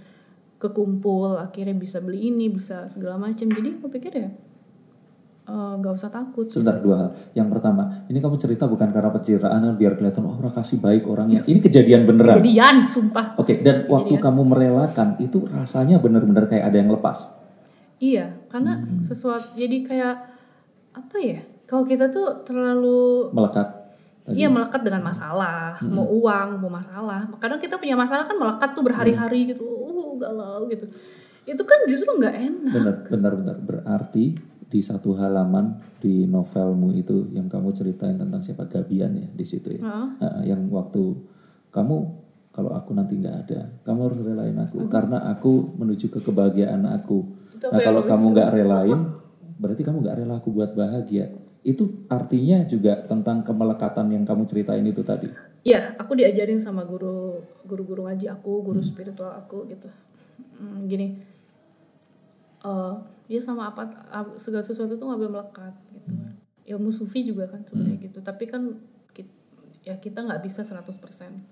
kekumpul akhirnya bisa beli ini bisa segala macam jadi aku pikir ya eh, nggak usah takut Sebentar dua hal. Yang pertama, ini kamu cerita bukan karena pencitraan kan biar kelihatan oh orang kasih baik orangnya. Ini kejadian beneran. jadian sumpah Oke, dan waktu kamu merelakan itu rasanya bener-bener kayak ada yang lepas. iya karena sesuatu jadi kayak apa ya kalau kita tuh terlalu Melekat. Iya melekat dengan masalah, mau uang, mau masalah. Kadang kita punya masalah kan melekat tuh berhari-hari gitu, uh galau gitu. Itu kan justru nggak enak. Bener, benar, benar. Berarti di satu halaman di novelmu itu yang kamu ceritain tentang siapa Gabian ya di situ ya. Ah, yang waktu kamu kalau aku nanti nggak ada, kamu harus relain aku karena aku menuju ke kebahagiaan aku. nah kalau kamu nggak relain, berarti kamu nggak rela aku buat bahagia. Itu artinya juga tentang kemelekatan yang kamu ceritain itu tadi. Iya, aku diajarin sama guru guru-guru ngaji aku, guru spiritual aku gitu. Hmm, gini, eh ya sama apa ap- segala sesuatu tuh nggak boleh melekat gitu. Ilmu sufi juga kan sebenarnya gitu. Tapi kan ya kita nggak bisa 100%.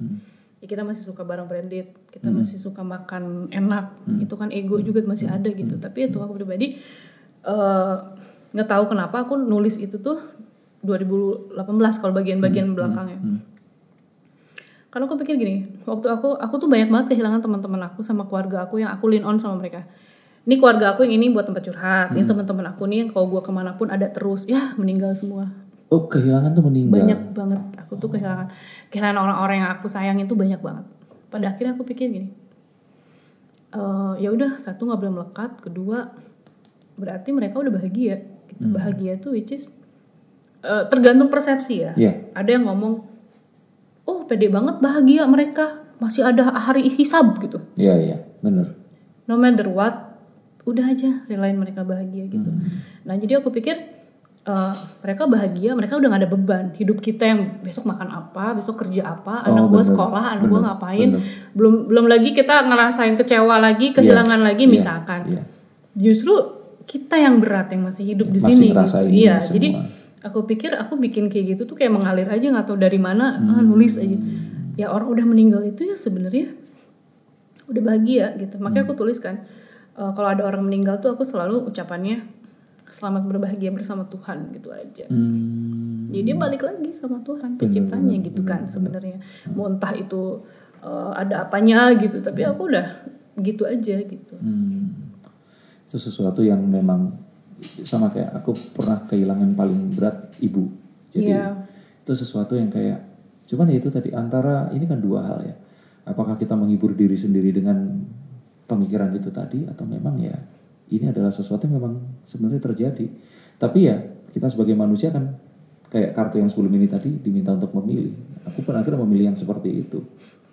Ya kita masih suka barang branded, kita masih suka makan enak. Itu kan ego juga masih ada gitu. Tapi itu aku pribadi eh nggak tahu kenapa aku nulis itu tuh 2018 kalau bagian-bagian belakangnya Karena aku pikir gini, waktu aku aku tuh banyak banget kehilangan teman-teman aku sama keluarga aku yang aku lean on sama mereka. Ini keluarga aku yang ini buat tempat curhat, ini teman-teman aku nih yang kalau gue ke mana pun ada terus, ya meninggal semua. Oh kehilangan tuh meninggal. Banyak banget, aku tuh kehilangan kehilangan orang-orang yang aku sayang itu banyak banget. Pada akhirnya aku pikir gini, eh ya udah satu nggak boleh melekat, kedua berarti mereka udah bahagia. Gitu. Bahagia tuh which is eh, tergantung persepsi ya. Iya. Ada yang ngomong, oh pede banget bahagia mereka masih ada hari hisab gitu. Iya iya bener. No matter what, udah aja relain mereka bahagia gitu. Nah jadi aku pikir eh, mereka bahagia, mereka udah gak ada beban. Hidup kita yang besok makan apa, besok kerja apa, anak gue bener, sekolah, anak gue ngapain, bener. belum belum lagi kita ngerasain kecewa lagi, kehilangan lagi iya, misalkan. iya. Justru kita yang berat yang masih hidup di Masih sini. gitu. Iya, semua. jadi aku pikir aku bikin kayak gitu tuh kayak mengalir aja nggak tahu dari mana, ah, nulis aja. Ya orang udah meninggal itu ya sebenarnya udah bahagia gitu. Makanya aku tuliskan eh, kalau ada orang meninggal tuh aku selalu ucapannya selamat berbahagia bersama Tuhan gitu aja. Hmm, Jadi balik lagi sama Tuhan penciptanya gitu kan sebenarnya. Mau entah itu eh, ada apanya gitu, tapi aku udah gitu aja gitu. hmm. Itu sesuatu yang memang sama kayak aku pernah kehilangan paling berat ibu. Jadi Iya. itu sesuatu yang kayak cuman ya itu tadi antara ini kan dua hal ya. Apakah kita menghibur diri sendiri dengan pemikiran itu tadi atau memang ya ini adalah sesuatu yang memang sebenarnya terjadi. Tapi ya kita sebagai manusia kan kayak kartu yang sebelum ini tadi diminta untuk memilih. Aku pun akhirnya memilih yang seperti itu.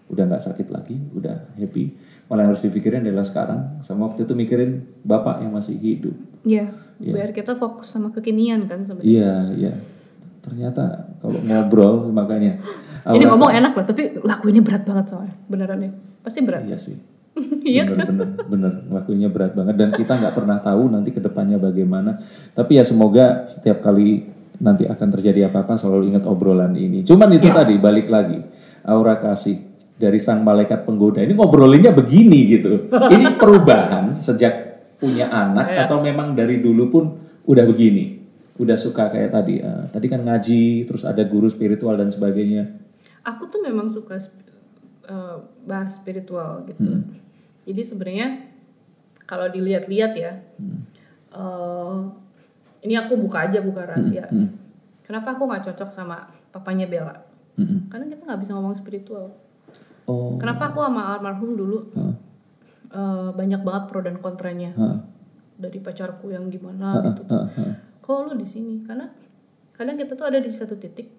Udah nggak sakit lagi, udah happy. Malah yang harus dipikirin adalah sekarang. Sama waktu itu mikirin bapak yang masih hidup. Iya, biar kita fokus sama kekinian kan sebenarnya. Iya, iya. Ternyata kalau ngobrol makanya. Ini ngomong enak loh, tapi lakuinnya berat banget soalnya. Beneran ya. Pasti berat. Iya sih. *laughs* Iya bener, bener, bener. Lakuinnya berat banget dan kita nggak pernah tahu nanti ke depannya bagaimana. Tapi ya semoga setiap kali nanti akan terjadi apa-apa selalu ingat obrolan ini. Cuman itu tadi balik lagi aura kasih dari sang malaikat penggoda ini ngobrolinnya begini gitu. Ini *laughs* perubahan sejak punya anak atau memang dari dulu pun udah begini. Udah suka kayak tadi. eh, tadi kan ngaji, terus ada guru spiritual dan sebagainya. Aku tuh memang suka eh, bahas spiritual gitu. Jadi sebenarnya kalau dilihat-lihat ya, eh, ini aku buka aja buka rahasia. Kenapa aku nggak cocok sama papanya Bella? Mm-mm. Karena kita nggak bisa ngomong spiritual. Oh, Kenapa aku sama almarhum dulu eh, banyak banget pro dan kontranya Hah. dari pacarku yang gimana gitu. Hah, hah. Kok lu di sini? Karena kadang kita tuh ada di satu titik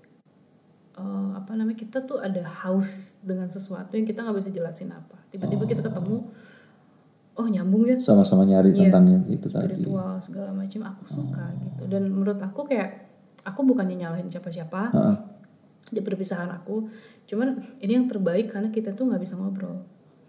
eh, apa namanya kita tuh ada haus dengan sesuatu yang kita nggak bisa jelasin apa. Tiba-tiba kita ketemu, oh nyambung ya sama-sama nyari Iya. tentang yang itu tadi. spiritual segala macam. Aku suka gitu. Dan menurut aku kayak aku bukannya nyalahin siapa-siapa Heeh. di perpisahan aku. Cuman ini yang terbaik karena kita tuh nggak bisa ngobrol.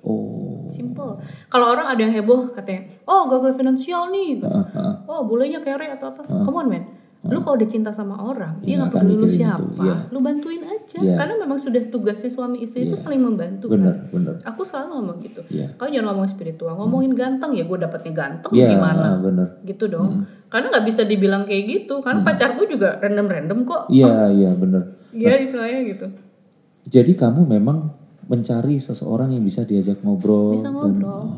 Oh. Simple. Kalau orang ada yang heboh katanya, oh gagal finansial nih, Heeh, heeh. oh bulenya kere atau apa, come on man. Lu kalau udah cinta sama orang, dia Iya, nggak akan peduli lu itu, siapa, iya. lu bantuin aja. Iya. Karena memang sudah tugasnya suami istri itu saling membantu. Bener, kan. bener. Aku selalu ngomong gitu. Iya. Kau jangan ngomong spiritual, ngomongin ganteng ya gue dapetnya ganteng Iya, gimana? bener. Gitu dong. Karena nggak bisa dibilang kayak gitu. Karena pacarku juga random-random kok. Iya, iya bener. Iya istilahnya gitu. Jadi kamu memang mencari seseorang yang bisa diajak ngobrol. Bisa dan- ngobrol.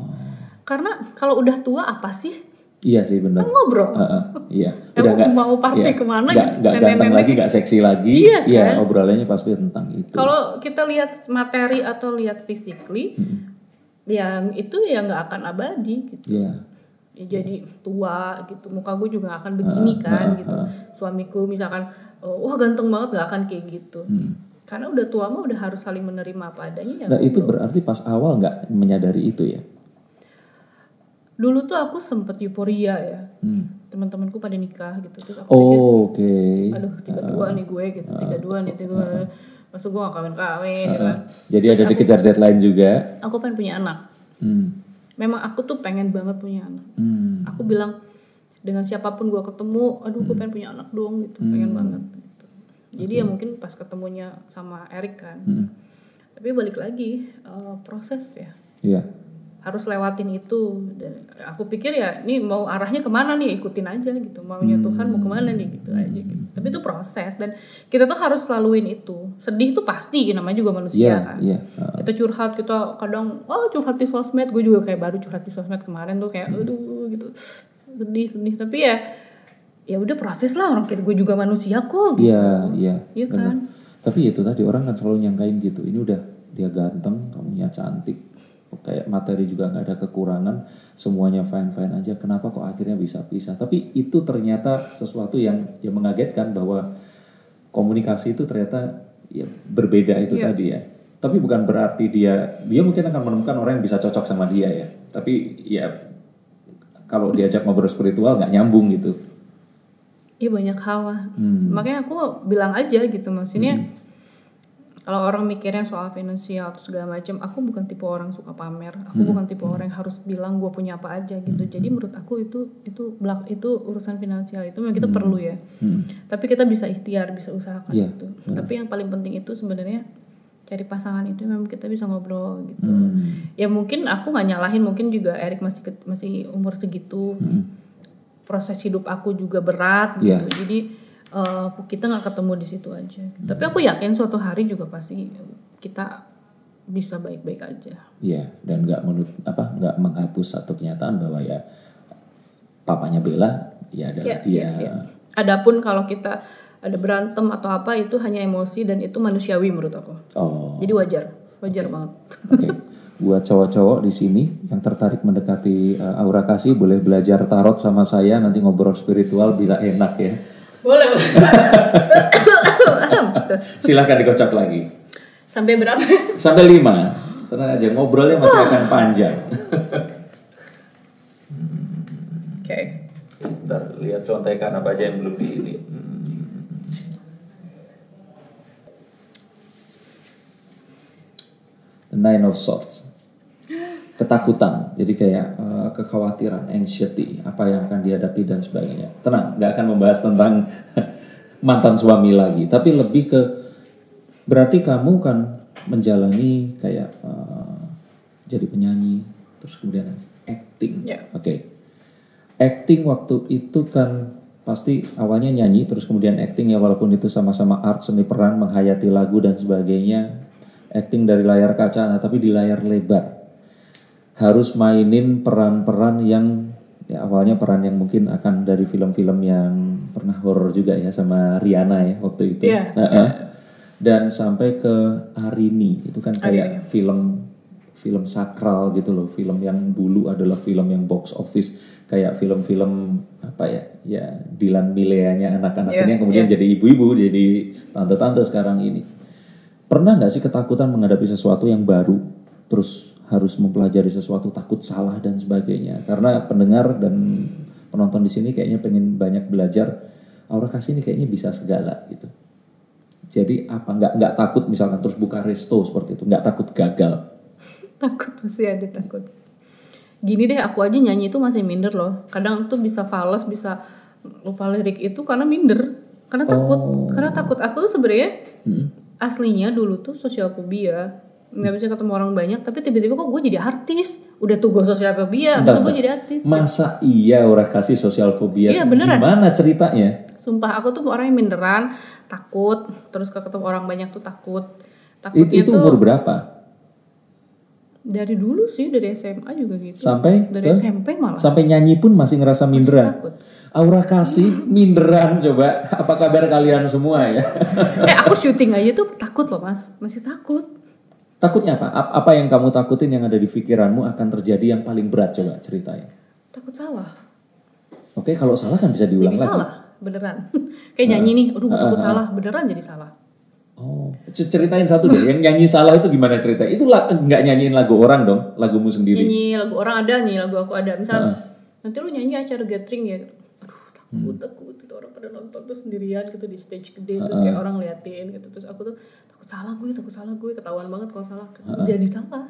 Karena kalau udah tua apa sih? Iya sih bener. Ngobrol. Heeh, iya. Emang nggak- mau party iya, ke mana nggak- gitu, nggak ganteng lagi, nggak seksi lagi. Iya, kan? obrolannya pasti tentang itu. Kalau kita lihat materi atau lihat physically, yang itu ya nggak akan abadi gitu. Iya. Ya, jadi tua gitu, muka gue juga nggak akan begini kan gitu. Suamiku misalkan, oh, wah ganteng banget nggak akan kayak gitu. Karena udah tua mah udah harus saling menerima apa adanya ya. Nah itu berarti pas awal nggak menyadari itu ya? Dulu tuh aku sempet euforia ya, Hmm. teman-temanku pada nikah gitu. Terus aku pikir, Oh, Oke. aduh tiga dua nih gue gitu, tiga dua nih tiga dua. Masuk gue gak kawin-kawin gitu kan. Jadi ada dikejar deadline juga. Aku pengen punya anak. Hmm. Memang aku tuh pengen banget punya anak. Hmm. Aku bilang dengan siapa pun gue ketemu, aduh gue pengen punya anak dong gitu, pengen banget. Gitu. Jadi ya mungkin pas ketemunya sama Erik kan. Tapi balik lagi eh, proses ya. Iya. Harus lewatin itu. Dan aku pikir ya ini mau arahnya ke mana nih? Ikutin aja gitu. Maunya Tuhan mau ke mana nih? Gitu aja gitu. Tapi itu proses. Dan kita tuh harus laluin itu. Sedih tuh pasti namanya juga manusia Iya, kan. iya. Uh, kita curhat kita kadang oh curhat di sosmed. Gue juga kayak baru curhat di sosmed kemarin tuh kayak aduh gitu. Sedih sedih. Tapi ya ya udah proses lah. Orang kayak gue juga manusia kok gitu. Iya, iya. Iya bener. kan? Tapi itu tadi orang kan selalu nyangkain gitu. Ini udah dia ganteng, kamunya cantik, kayak materi juga nggak ada kekurangan, semuanya fine fine aja. Kenapa kok akhirnya bisa pisah? Tapi itu ternyata sesuatu yang yang mengagetkan bahwa komunikasi itu ternyata ya berbeda itu Iya. tadi ya. Tapi bukan berarti dia dia mungkin akan menemukan orang yang bisa cocok sama dia ya. Tapi ya kalau diajak ngobrol spiritual nggak nyambung gitu. Iya banyak hal lah. Hmm. Makanya aku bilang aja gitu maksudnya kalau orang mikirnya soal finansial atau segala macam, aku bukan tipe orang suka pamer. Aku Hmm. bukan tipe orang yang harus bilang gue punya apa aja gitu. Jadi menurut aku itu itu belak itu urusan finansial itu memang kita perlu ya. Hmm. Tapi kita bisa ikhtiar, bisa usahakan Iya, gitu. Tapi yang paling penting itu sebenarnya cari pasangan itu memang kita bisa ngobrol gitu. Hmm. Ya mungkin aku nggak nyalahin, mungkin juga Erik masih masih umur segitu. Proses hidup aku juga berat Iya. gitu. Jadi eh, kita nggak ketemu di situ aja. Tapi aku yakin suatu hari juga pasti kita bisa baik-baik aja. Iya, dan nggak menut apa nggak menghapus satu kenyataan bahwa ya papanya Bella ya adalah Iya, dia. iya, iya. Adapun kalau kita ada berantem atau apa itu hanya emosi dan itu manusiawi menurut aku. Oh, Jadi wajar, wajar banget. oke. Buat cowok-cowok di sini yang tertarik mendekati uh, Aura Kasih boleh belajar tarot sama saya nanti ngobrol spiritual bila enak ya. Boleh. *coughs* Silahkan dikocok lagi. Sampai berapa? Sampai lima. Tenang aja, ngobrolnya masih akan panjang. Oke. Bentar, lihat contekan apa aja yang belum di ini. The Nine of Swords. Ketakutan, jadi kayak eh, kekhawatiran, anxiety, apa yang akan dihadapi dan sebagainya. Tenang, nggak akan membahas tentang *laughs* mantan suami lagi, tapi lebih ke berarti kamu kan menjalani kayak eh, jadi penyanyi, terus kemudian acting, Ya. oke acting waktu itu kan pasti awalnya nyanyi terus kemudian acting ya walaupun itu sama-sama art seni peran menghayati lagu dan sebagainya acting dari layar kaca nah, tapi di layar lebar harus mainin peran-peran yang ya awalnya peran yang mungkin akan dari film-film yang pernah horor juga ya sama Riana ya waktu itu. Iya. Heeh. dan sampai ke Arini itu kan kayak film film sakral gitu loh. Film yang dulu adalah film yang box office. Kayak film-film apa ya ya Dilan Mileanya anak-anak Iya, ini yang kemudian jadi ibu-ibu jadi tante-tante sekarang ini. Pernah nggak sih ketakutan menghadapi sesuatu yang baru? Terus harus mempelajari sesuatu takut salah dan sebagainya. Karena pendengar dan penonton di sini kayaknya pengen banyak belajar Aura kasih ini kayaknya bisa segala gitu. Jadi apa nggak nggak takut misalkan terus buka resto seperti itu nggak takut gagal. *laughs* Takut masih ada takut. Gini deh aku aja nyanyi itu masih minder loh. Kadang tuh bisa fals bisa lupa lirik itu karena minder karena takut. Karena takut. Aku tuh sebenarnya aslinya dulu tuh sosial fobia nggak bisa ketemu orang banyak tapi tiba-tiba kok gue jadi artis udah tuh gue sosial fobia terus gue jadi artis Masa iya Aura kasih sosial fobia? Iya, beneran. Gimana ceritanya? sumpah aku tuh orang yang minderan takut terus ke ketemu orang banyak tuh takut takutnya itu tuh umur berapa? dari dulu sih dari SMA juga gitu Sampai dari ke- SMP malah Sampai nyanyi pun masih ngerasa minderan. takut Aura kasih minderan coba. Apa kabar kalian semua ya? *laughs* eh aku syuting aja tuh takut loh mas masih takut Takutnya apa? Ap- Apa yang kamu takutin yang ada di pikiranmu akan terjadi yang paling berat coba ceritain. takut salah Oke, kalau salah kan bisa diulang jadi lagi. salah beneran *laughs* kayak nyanyi nih aduh takut salah beneran jadi salah Oh, ceritain satu deh. Yang nyanyi salah itu gimana cerita? Itu nggak nyanyiin lagu orang dong, lagumu sendiri. nyanyi lagu orang ada nih lagu aku ada misal nanti lu nyanyi acara gathering ya aduh takut takut itu orang pada nonton tuh sendirian gitu di stage gede terus kayak orang liatin gitu terus aku tuh takut salah gue takut salah gue ketahuan banget kalau salah. Jadi salah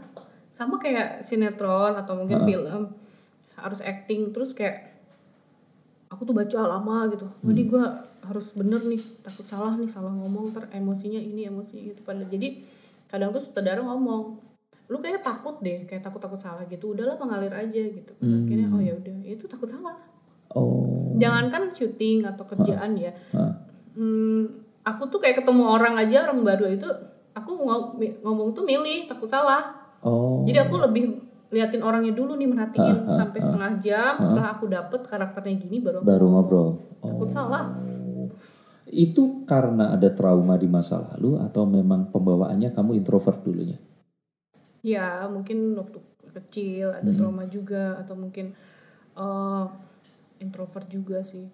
sama kayak sinetron atau mungkin film. Harus acting terus kayak aku tuh baca lama gitu. Jadi gue harus bener nih takut salah nih salah ngomong ter emosinya ini emosinya itu pada. Jadi kadang tuh sutradara ngomong lu kayak takut deh kayak takut takut salah gitu udahlah mengalir aja gitu. Hmm. akhirnya oh ya udah itu takut salah. Oh. jangankan syuting atau kerjaan ya. Hah. hmm, aku tuh kayak ketemu orang aja orang baru itu aku ngom- ngomong tuh milih takut salah Oh. jadi aku lebih liatin orangnya dulu nih merhatiin sampai setengah jam setelah aku dapet karakternya gini baru aku baru ngobrol. Oh. takut salah Itu karena ada trauma di masa lalu atau memang pembawaannya kamu introvert dulunya? ya mungkin waktu kecil ada trauma juga atau mungkin eh, introvert juga sih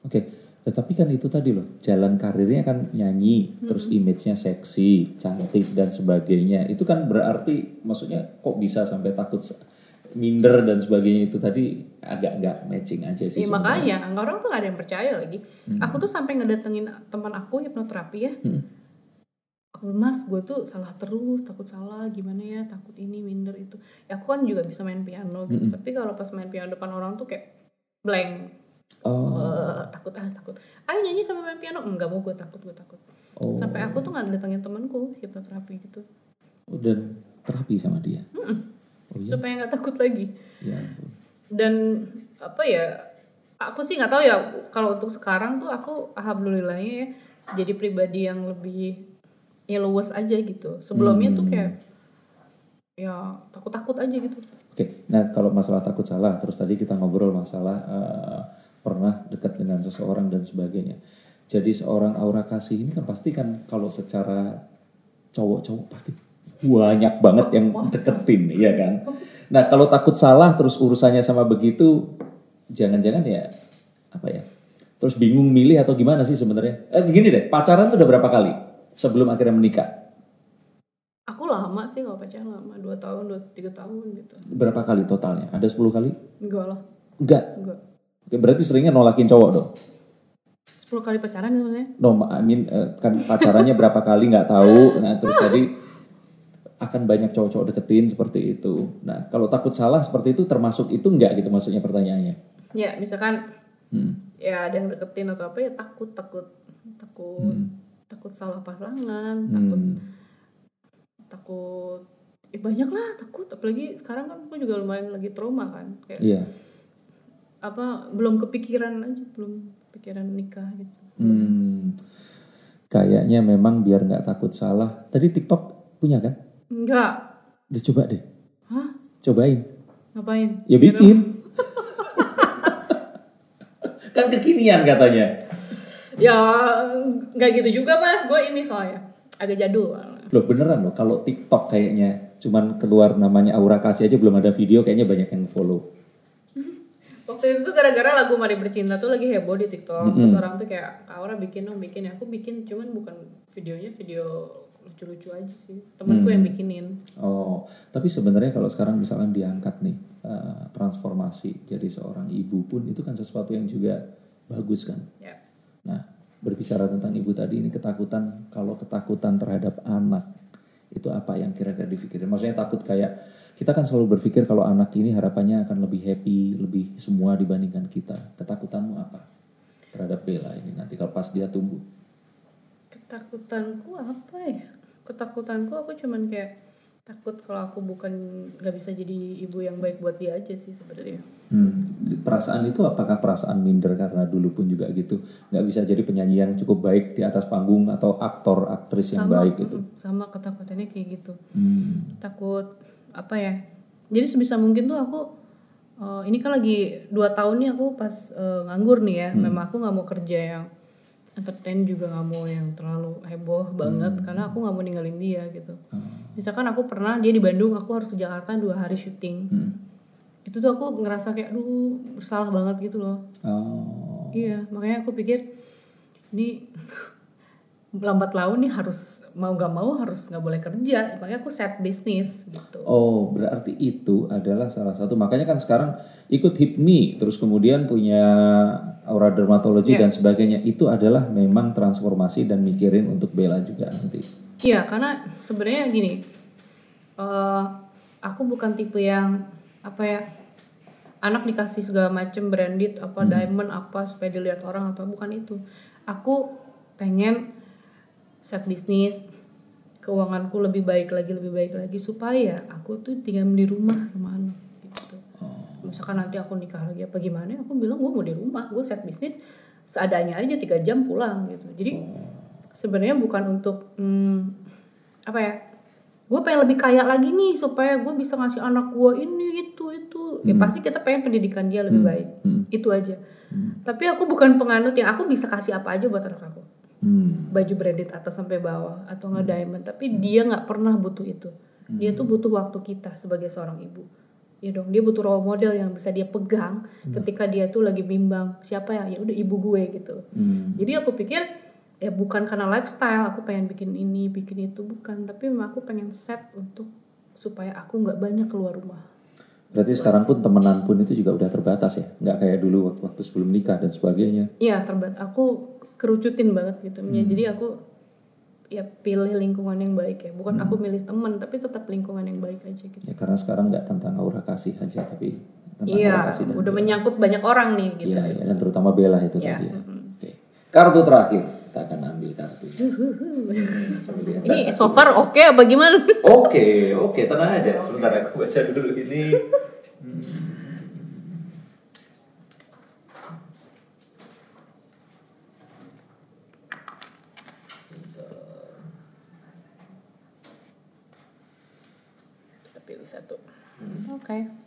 Oke, tetapi kan itu tadi loh, jalan karirnya kan nyanyi, terus image-nya seksi, cantik dan sebagainya. Itu kan berarti maksudnya kok bisa sampai takut minder dan sebagainya itu tadi agak nggak matching aja sih. Ya, sebenarnya. makanya nggak orang tuh gak ada yang percaya lagi. Aku tuh sampai ngedatengin teman aku hipnoterapi ya. Aku mas gue tuh salah terus, takut salah, gimana ya, takut ini, minder itu. Ya aku kan juga bisa main piano gitu. Tapi kalau pas main piano depan orang tuh kayak blank. Oh, Eh, takut ah takut. Ayo nyanyi sama main piano, enggak mau gue takut gue takut. Oh. Sampai aku tuh nggak datengin temanku hipnoterapi gitu. dan terapi sama dia. Oh iya, Supaya nggak takut lagi. ya dan apa ya aku sih nggak tahu ya kalau untuk sekarang tuh aku alhamdulillahnya ya jadi pribadi yang lebih ya luwes aja gitu sebelumnya tuh kayak ya takut takut aja gitu Oke, nah kalau masalah takut salah, terus tadi kita ngobrol masalah eh, pernah dekat dengan seseorang dan sebagainya. Jadi seorang aura kasih ini kan pasti kan kalau secara cowok-cowok pasti banyak banget yang deketin, iya kan? Nah kalau takut salah terus urusannya sama begitu, jangan-jangan ya apa ya? Terus bingung milih atau gimana sih sebenarnya? Eh gini deh, pacaran tuh udah berapa kali sebelum akhirnya menikah? aku lama sih kalau pacaran lama dua tahun dua tiga tahun gitu Berapa kali totalnya? Ada 10 kali? enggak lah Enggak. enggak Oke, berarti seringnya nolakin cowok dong. 10 kali pacaran gitu sebenarnya No, I mean, eh, kan pacarannya berapa kali nggak tahu. Nah, terus tadi akan banyak cowok-cowok deketin seperti itu. Nah, kalau takut salah seperti itu termasuk itu nggak gitu maksudnya pertanyaannya. ya misalkan Hmm. ya ada yang deketin atau apa ya takut takut takut takut salah pasangan takut takut eh, banyak lah takut apalagi sekarang kan aku juga lumayan lagi trauma kan kayak Iya. Apa belum kepikiran aja belum kepikiran nikah gitu Hmm. Kayaknya memang biar nggak takut salah. Tadi TikTok punya kan? enggak Udah coba deh. hah Cobain. ngapain Ya bikin. *laughs* kan kekinian katanya. ya nggak gitu juga mas gue ini soalnya agak jadul Loh beneran loh kalau TikTok kayaknya cuman keluar namanya Aura Kasih aja belum ada video kayaknya banyak yang follow. Waktu itu gara-gara lagu Mari Bercinta tuh lagi heboh di TikTok. Terus orang tuh kayak "Kak Aura bikin dong bikin. Ya aku bikin cuman bukan videonya video lucu-lucu aja sih. Temanku yang bikinin. Oh, tapi sebenarnya kalau sekarang misalkan diangkat nih eh, transformasi jadi seorang ibu pun itu kan sesuatu yang juga bagus kan. ya. Nah, berbicara tentang ibu tadi ini ketakutan kalau ketakutan terhadap anak itu apa yang kira-kira dipikirin? Maksudnya takut kayak kita kan selalu berpikir kalau anak ini harapannya akan lebih happy, lebih semua dibandingkan kita. Ketakutanmu apa terhadap Bella ini nanti kalau pas dia tumbuh? ketakutanku apa ya ketakutanku aku cuman kayak takut kalau aku bukan nggak bisa jadi ibu yang baik buat dia aja sih sebenarnya. Hmm, perasaan itu apakah perasaan minder karena dulu pun juga gitu? Nggak bisa jadi penyanyi yang cukup baik di atas panggung atau aktor aktris yang baik gitu. Sama ketakutannya kayak gitu. Hmm. takut apa ya? Jadi sebisa mungkin tuh aku eh, ini kan lagi dua tahun nih aku pas eh, nganggur nih ya. Memang aku nggak mau kerja yang entertain juga nggak mau yang terlalu heboh banget karena aku nggak mau ninggalin dia gitu. Misalkan aku pernah dia di Bandung aku harus ke Jakarta dua hari syuting. Hmm. itu tuh aku ngerasa kayak aduh bersalah banget gitu loh. Oh. iya makanya aku pikir ini lambat laun nih harus mau gak mau harus nggak boleh kerja makanya aku set bisnis gitu Oh, berarti itu adalah salah satu. Makanya kan sekarang ikut HIPMI, terus kemudian punya aura dermatologi dan sebagainya. Itu adalah memang transformasi dan mikirin untuk Bella juga nanti. Iya, karena sebenarnya gini, eh aku bukan tipe yang apa ya, anak dikasih segala macem branded apa diamond apa supaya dilihat orang atau bukan itu. Aku pengen set bisnis, keuanganku lebih baik lagi lebih baik lagi supaya aku tuh tinggal di rumah sama anak gitu. Misalkan nanti aku nikah lagi apa gimana aku bilang gue mau di rumah gue set bisnis seadanya aja tiga jam pulang gitu. Jadi sebenarnya bukan untuk hmm, apa ya gue pengen lebih kaya lagi nih supaya gue bisa ngasih anak gue ini itu itu. Ya pasti kita pengen pendidikan dia lebih baik. Itu aja. Tapi aku bukan penganut yang aku bisa kasih apa aja buat anak aku Hmm. baju branded atas sampai bawah atau nggak diamond. Tapi dia nggak pernah butuh itu. Dia tuh butuh waktu kita sebagai seorang ibu. Ya dong dia butuh role model yang bisa dia pegang ketika dia tuh lagi bimbang siapa ya? Ya udah ibu gue gitu. Hmm. jadi aku pikir ya bukan karena lifestyle aku pengen bikin ini bikin itu bukan. Tapi memang aku pengen set untuk supaya aku nggak banyak keluar rumah. Berarti sekarang pun temenan pun itu juga udah terbatas ya, nggak kayak dulu waktu, waktu sebelum nikah dan sebagainya. Iya terbat aku kerucutin banget gitu. Ya, jadi aku ya pilih lingkungan yang baik ya. Bukan aku milih teman tapi tetap lingkungan yang baik aja gitu. Ya karena sekarang nggak tentang aura kasih aja, tapi tentang aura iya kasih dan udah menyangkut banyak orang nih gitu. Iya, iya, dan terutama Bella itu Iya, tadi ya. Oke. Kartu terakhir, kita akan ambil kartu. Ini so far oke apa gimana? Oke, oke, tenang aja. Sebentar aku baca dulu ini *laughs* pilih satu oke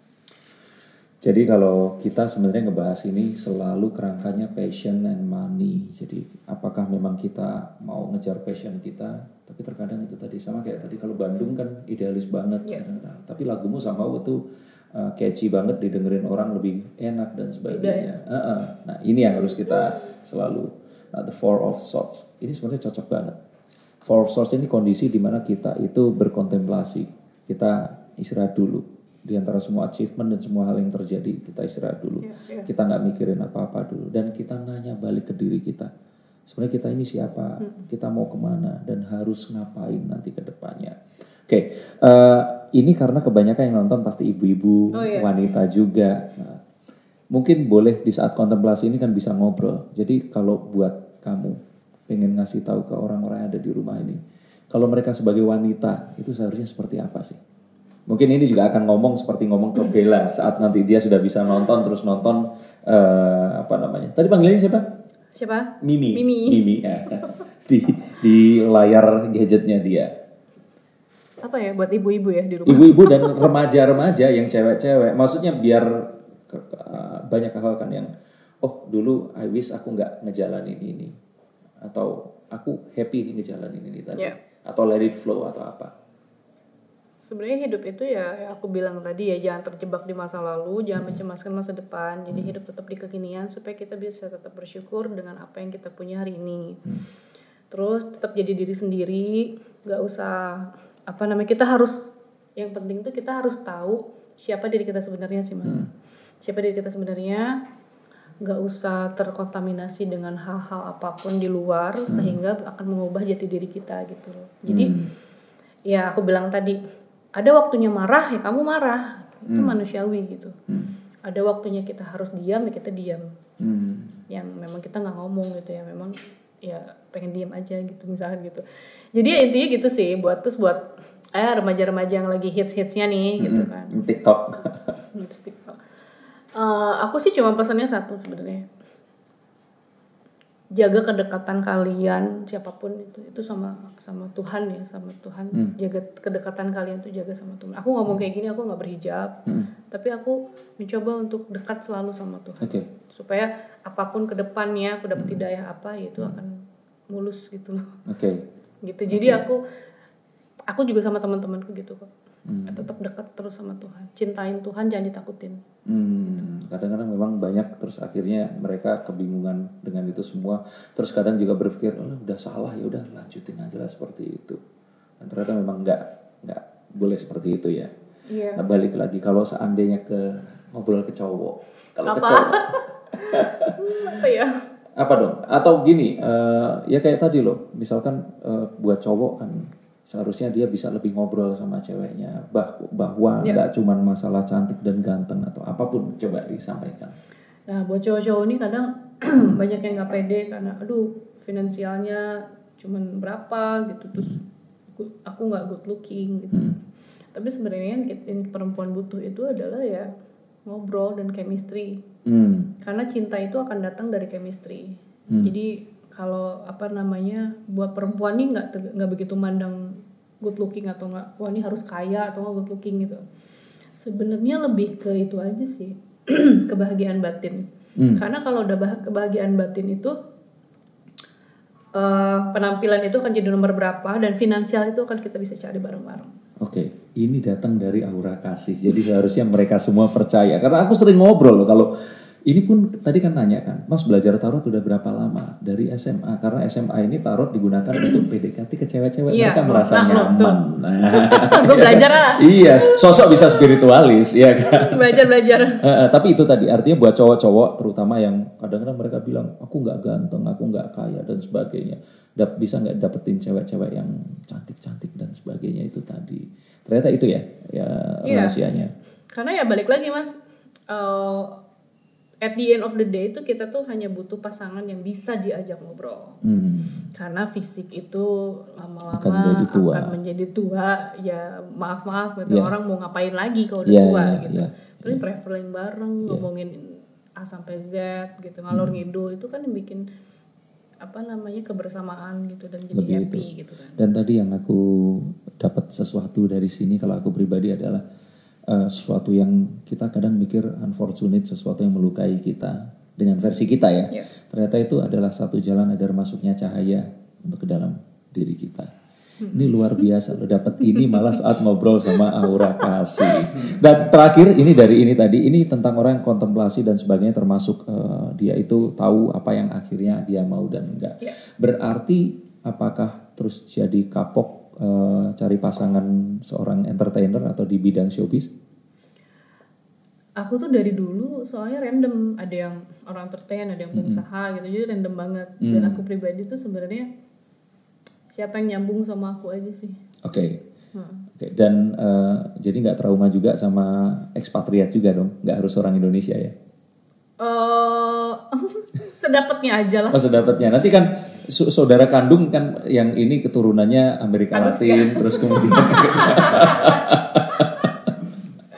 Jadi kalau kita sebenarnya ngebahas ini selalu kerangkanya passion and money. Jadi apakah memang kita mau ngejar passion kita, tapi terkadang itu tadi sama kayak tadi kalau Bandung kan idealis banget, Iya. kadang-kadang. tapi lagumu sama tuh uh, catchy banget didengerin orang lebih enak dan sebagainya. Heeh. Nah ini yang harus kita selalu. Nah the four of swords ini sebenarnya cocok banget. Four of swords ini kondisi di mana kita itu berkontemplasi, kita istirahat dulu di antara semua achievement dan semua hal yang terjadi kita istirahat dulu. Kita nggak mikirin apa-apa dulu. Dan kita nanya balik ke diri kita. Sebenarnya kita ini siapa? Kita mau ke mana? Dan harus ngapain nanti ke depannya? Oke eh, ini karena kebanyakan yang nonton pasti ibu-ibu wanita juga. Nah, mungkin boleh di saat kontemplasi ini kan bisa ngobrol. Jadi kalau buat kamu pengen ngasih tahu ke orang-orang yang ada di rumah ini kalau mereka sebagai wanita itu seharusnya seperti apa sih Mungkin ini juga akan ngomong seperti ngomong ke Bella saat nanti dia sudah bisa nonton terus nonton eh, apa namanya? Tadi panggilannya siapa? siapa Mimi. Mimi. ya. *laughs* di di layar gadgetnya dia. apa ya buat ibu-ibu ya di rumah Ibu-ibu dan remaja-remaja yang cewek-cewek. Maksudnya biar eh, banyak hal kan yang oh dulu I wish aku nggak ngejalanin ini atau aku happy nih ngejalanin ini tadi Ya. atau let it flow atau apa. Sebenarnya hidup itu ya, ya aku bilang tadi ya jangan terjebak di masa lalu jangan mencemaskan masa depan. Jadi hidup tetap di kekinian supaya kita bisa tetap bersyukur dengan apa yang kita punya hari ini. Terus tetap jadi diri sendiri nggak usah apa namanya kita harus yang penting tuh kita harus tahu siapa diri kita sebenarnya sih mas. Siapa diri kita sebenarnya nggak usah terkontaminasi dengan hal-hal apa pun di luar sehingga akan mengubah jati diri kita gitu loh. Jadi ya aku bilang tadi ada waktunya marah ya kamu marah. Itu manusiawi gitu. Ada waktunya kita harus diam ya kita diam. Hmm. yang memang kita nggak ngomong gitu ya memang ya pengen diam aja gitu misalkan gitu. Jadi ya intinya gitu sih buat terus buat eh remaja-remaja yang lagi hits hitsnya nih gitu kan. TikTok. hits TikTok. Eh, aku sih cuma pesannya satu sebenarnya jaga kedekatan kalian siapa pun itu itu sama sama Tuhan ya sama Tuhan. Jaga kedekatan kalian tuh jaga sama Tuhan. Aku ngomong kayak gini aku nggak berhijab. Tapi aku mencoba untuk dekat selalu sama Tuhan. Oke. supaya apa pun ke depannya aku dapat hidayah apa ya itu akan mulus gitu loh. Oke. gitu. Jadi aku aku juga sama teman-temanku gitu kok tetap dekat terus sama Tuhan cintain Tuhan jangan ditakutin Hmm, kadang-kadang memang banyak terus akhirnya mereka kebingungan dengan itu semua. Terus kadang juga berpikir, oh udah salah ya udah lanjutin aja lah seperti itu. Dan ternyata memang nggak nggak boleh seperti itu ya. iya Nah balik lagi kalau seandainya ke ngobrol ke cowok, kalau ke cowok *laughs* apa ya apa dong? Atau gini, eh, ya kayak tadi loh, misalkan eh, buat cowok kan seharusnya dia bisa lebih ngobrol sama ceweknya, bah bahwa nggak cuman masalah cantik dan ganteng atau apa pun coba disampaikan. Nah, buat cowok-cowok ini kadang *clears throat* banyak yang nggak pede karena aduh finansialnya cuman berapa gitu. Terus good- aku nggak good looking gitu. Tapi sebenarnya yang, perempuan butuh itu adalah ya ngobrol dan chemistry. Hmm. karena cinta itu akan datang dari chemistry. Jadi kalau apa namanya buat perempuan nih nggak nggak begitu mandang good looking atau nggak wah ini harus kaya atau nggak good looking gitu sebenarnya lebih ke itu aja sih *clears throat* kebahagiaan batin karena kalau udah bah- kebahagiaan batin itu eh, penampilan itu akan jadi nomor berapa dan finansial itu akan kita bisa cari bareng-bareng Oke, ini datang dari aura kasih. Jadi seharusnya mereka semua percaya. Karena aku sering ngobrol loh kalau ini pun tadi kan nanya kan, Mas belajar tarot udah berapa lama? Dari SMA. Karena SMA ini tarot digunakan untuk PDKT ke cewek-cewek. Iya, mereka merasa nah, nyaman. Nah, *laughs* gue belajar lah *laughs* iya, sosok bisa spiritualis, ya kan? *laughs* belajar belajar Eh, eh, tapi itu tadi artinya buat cowok-cowok terutama yang kadang-kadang mereka bilang aku nggak ganteng, aku nggak kaya dan sebagainya, Dap- bisa nggak dapetin cewek-cewek yang cantik-cantik dan sebagainya itu tadi. Ternyata itu ya, ya Iya. rahasianya. Karena ya balik lagi mas, eh, at the end of the day itu kita tuh hanya butuh pasangan yang bisa diajak ngobrol. Hmm. Karena fisik itu lama-lama Akan menjadi tua. akan menjadi tua. Ya maaf maaf gitu Iya. orang mau ngapain lagi kalau udah Iya, tua iya, gitu. iya, Paling traveling bareng, ngomongin A sampai Z gitu, ngalor Hmm. ngidul itu kan yang bikin apa namanya kebersamaan gitu dan jadi Lebih happy gitu kan. Dan tadi yang aku dapat sesuatu dari sini kalau aku pribadi adalah eh, sesuatu yang kita kadang mikir unfortunate, sesuatu yang melukai kita dengan versi kita ya. Iya. Ternyata itu adalah satu jalan agar masuknya cahaya untuk ke dalam diri kita. Ini luar biasa lo dapat ini malah saat *laughs* ngobrol sama aura kasih. Dan terakhir ini dari ini tadi ini tentang orang yang kontemplasi dan sebagainya termasuk eh, dia itu tahu apa yang akhirnya dia mau dan enggak. Berarti apakah terus jadi kapok eh, cari pasangan seorang entertainer atau di bidang showbiz? Aku tuh dari dulu soalnya random, ada yang orang entertain, ada yang pengusaha gitu, jadi random banget. Dan aku pribadi tuh sebenarnya siapa yang nyambung sama aku aja sih. Oke. Oke, dan eh, jadi nggak trauma juga sama ekspatriat juga dong, nggak harus orang Indonesia ya? eh *laughs* sedapatnya aja lah. Oh sedapatnya. Nanti kan saudara kandung kan yang ini keturunannya Amerika Latin, *laughs* terus kemudian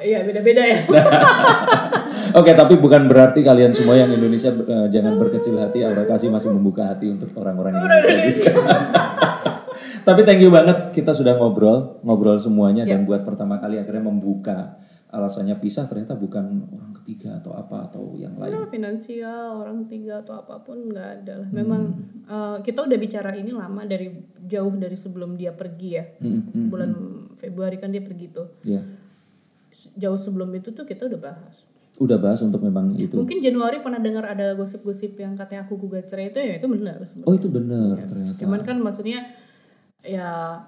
Iya beda-beda ya. *laughs* Oke, tapi bukan berarti kalian semua yang Indonesia eh, jangan berkecil hati. Aura kasih masih membuka hati untuk orang-orang Indonesia juga. *laughs* tapi thank you banget kita sudah ngobrol, ngobrol semuanya dan buat pertama kali akhirnya membuka alasannya pisah ternyata bukan orang ketiga atau apa atau yang lain. Nah, finansial orang tiga atau apa pun nggak ada lah. Memang eh, kita udah bicara ini lama dari jauh dari sebelum dia pergi ya. Hmm, hmm, Bulan Februari kan dia pergi tuh. Ya, Jauh sebelum itu tuh kita udah bahas. udah bahas untuk memang itu. Mungkin Januari pernah dengar ada gosip-gosip yang katanya aku gugat cerai itu ya itu benar. sebenarnya. Oh itu benar ternyata. Cuman kan maksudnya ya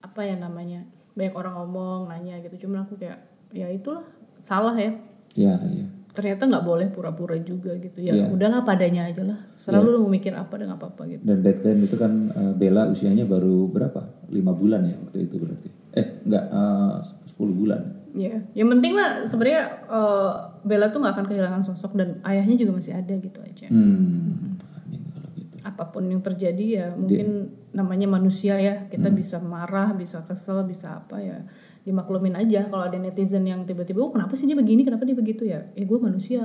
apa ya namanya banyak orang ngomong nanya gitu. Cuman aku kayak ya itulah salah ya. Ya, ya. Ternyata nggak boleh pura-pura juga gitu ya. Iya. Udahlah padanya aja lah. Selalu lu mau mikir apa dan nggak apa-apa gitu. Dan back then itu kan eh, Bella usianya baru berapa? Lima bulan ya waktu itu berarti. Eh enggak, eh, 10 bulan. Ya, yang penting mah sebenarnya eh, Bella tuh nggak akan kehilangan sosok dan ayahnya juga masih ada gitu aja. Hmm, amin kalau gitu. Apa pun yang terjadi ya mungkin namanya manusia ya kita Hmm. bisa marah, bisa kesel, bisa apa ya dimaklumin aja. Kalau ada netizen yang tiba-tiba, oh kenapa sih dia begini, kenapa dia begitu ya? Eh gue manusia,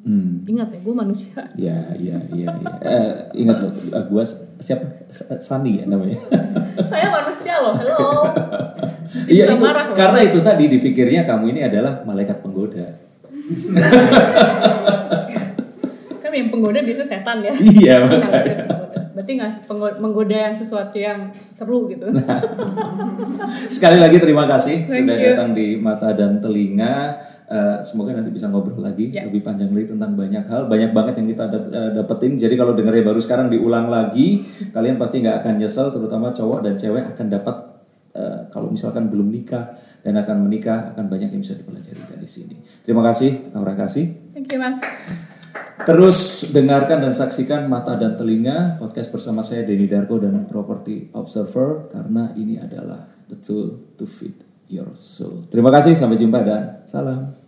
Hmm. ingat ya gue manusia. Ya, ya, ya, ya. Eh, ingat loh, eh, gua s- siapa? S- Sani ya namanya. *laughs* Saya manusia loh, hello. *laughs* Iya itu marah loh. karena itu tadi dipikirnya kamu ini adalah malaikat penggoda. *laughs* Kan yang penggoda biasanya setan ya. Iya makanya. Berarti nggak menggoda yang sesuatu yang seru gitu. Sekali lagi terima kasih Thank sudah you. datang di mata dan telinga. Eh, semoga nanti bisa ngobrol lagi Ya. lebih panjang lagi tentang banyak hal, banyak banget yang kita dap- eh, dapetin. Jadi kalau dengarnya baru sekarang diulang lagi, kalian pasti nggak akan nyesel, terutama cowok dan cewek akan dapat eh, kalau misalkan belum nikah dan akan menikah akan banyak yang bisa dipelajari dari sini. Terima kasih, Aura kasih. Thank you mas. Terus dengarkan dan saksikan mata dan telinga podcast bersama saya Denny Darko dan Property Observer karena ini adalah the tool to feed your soul. Terima kasih, sampai jumpa dan salam.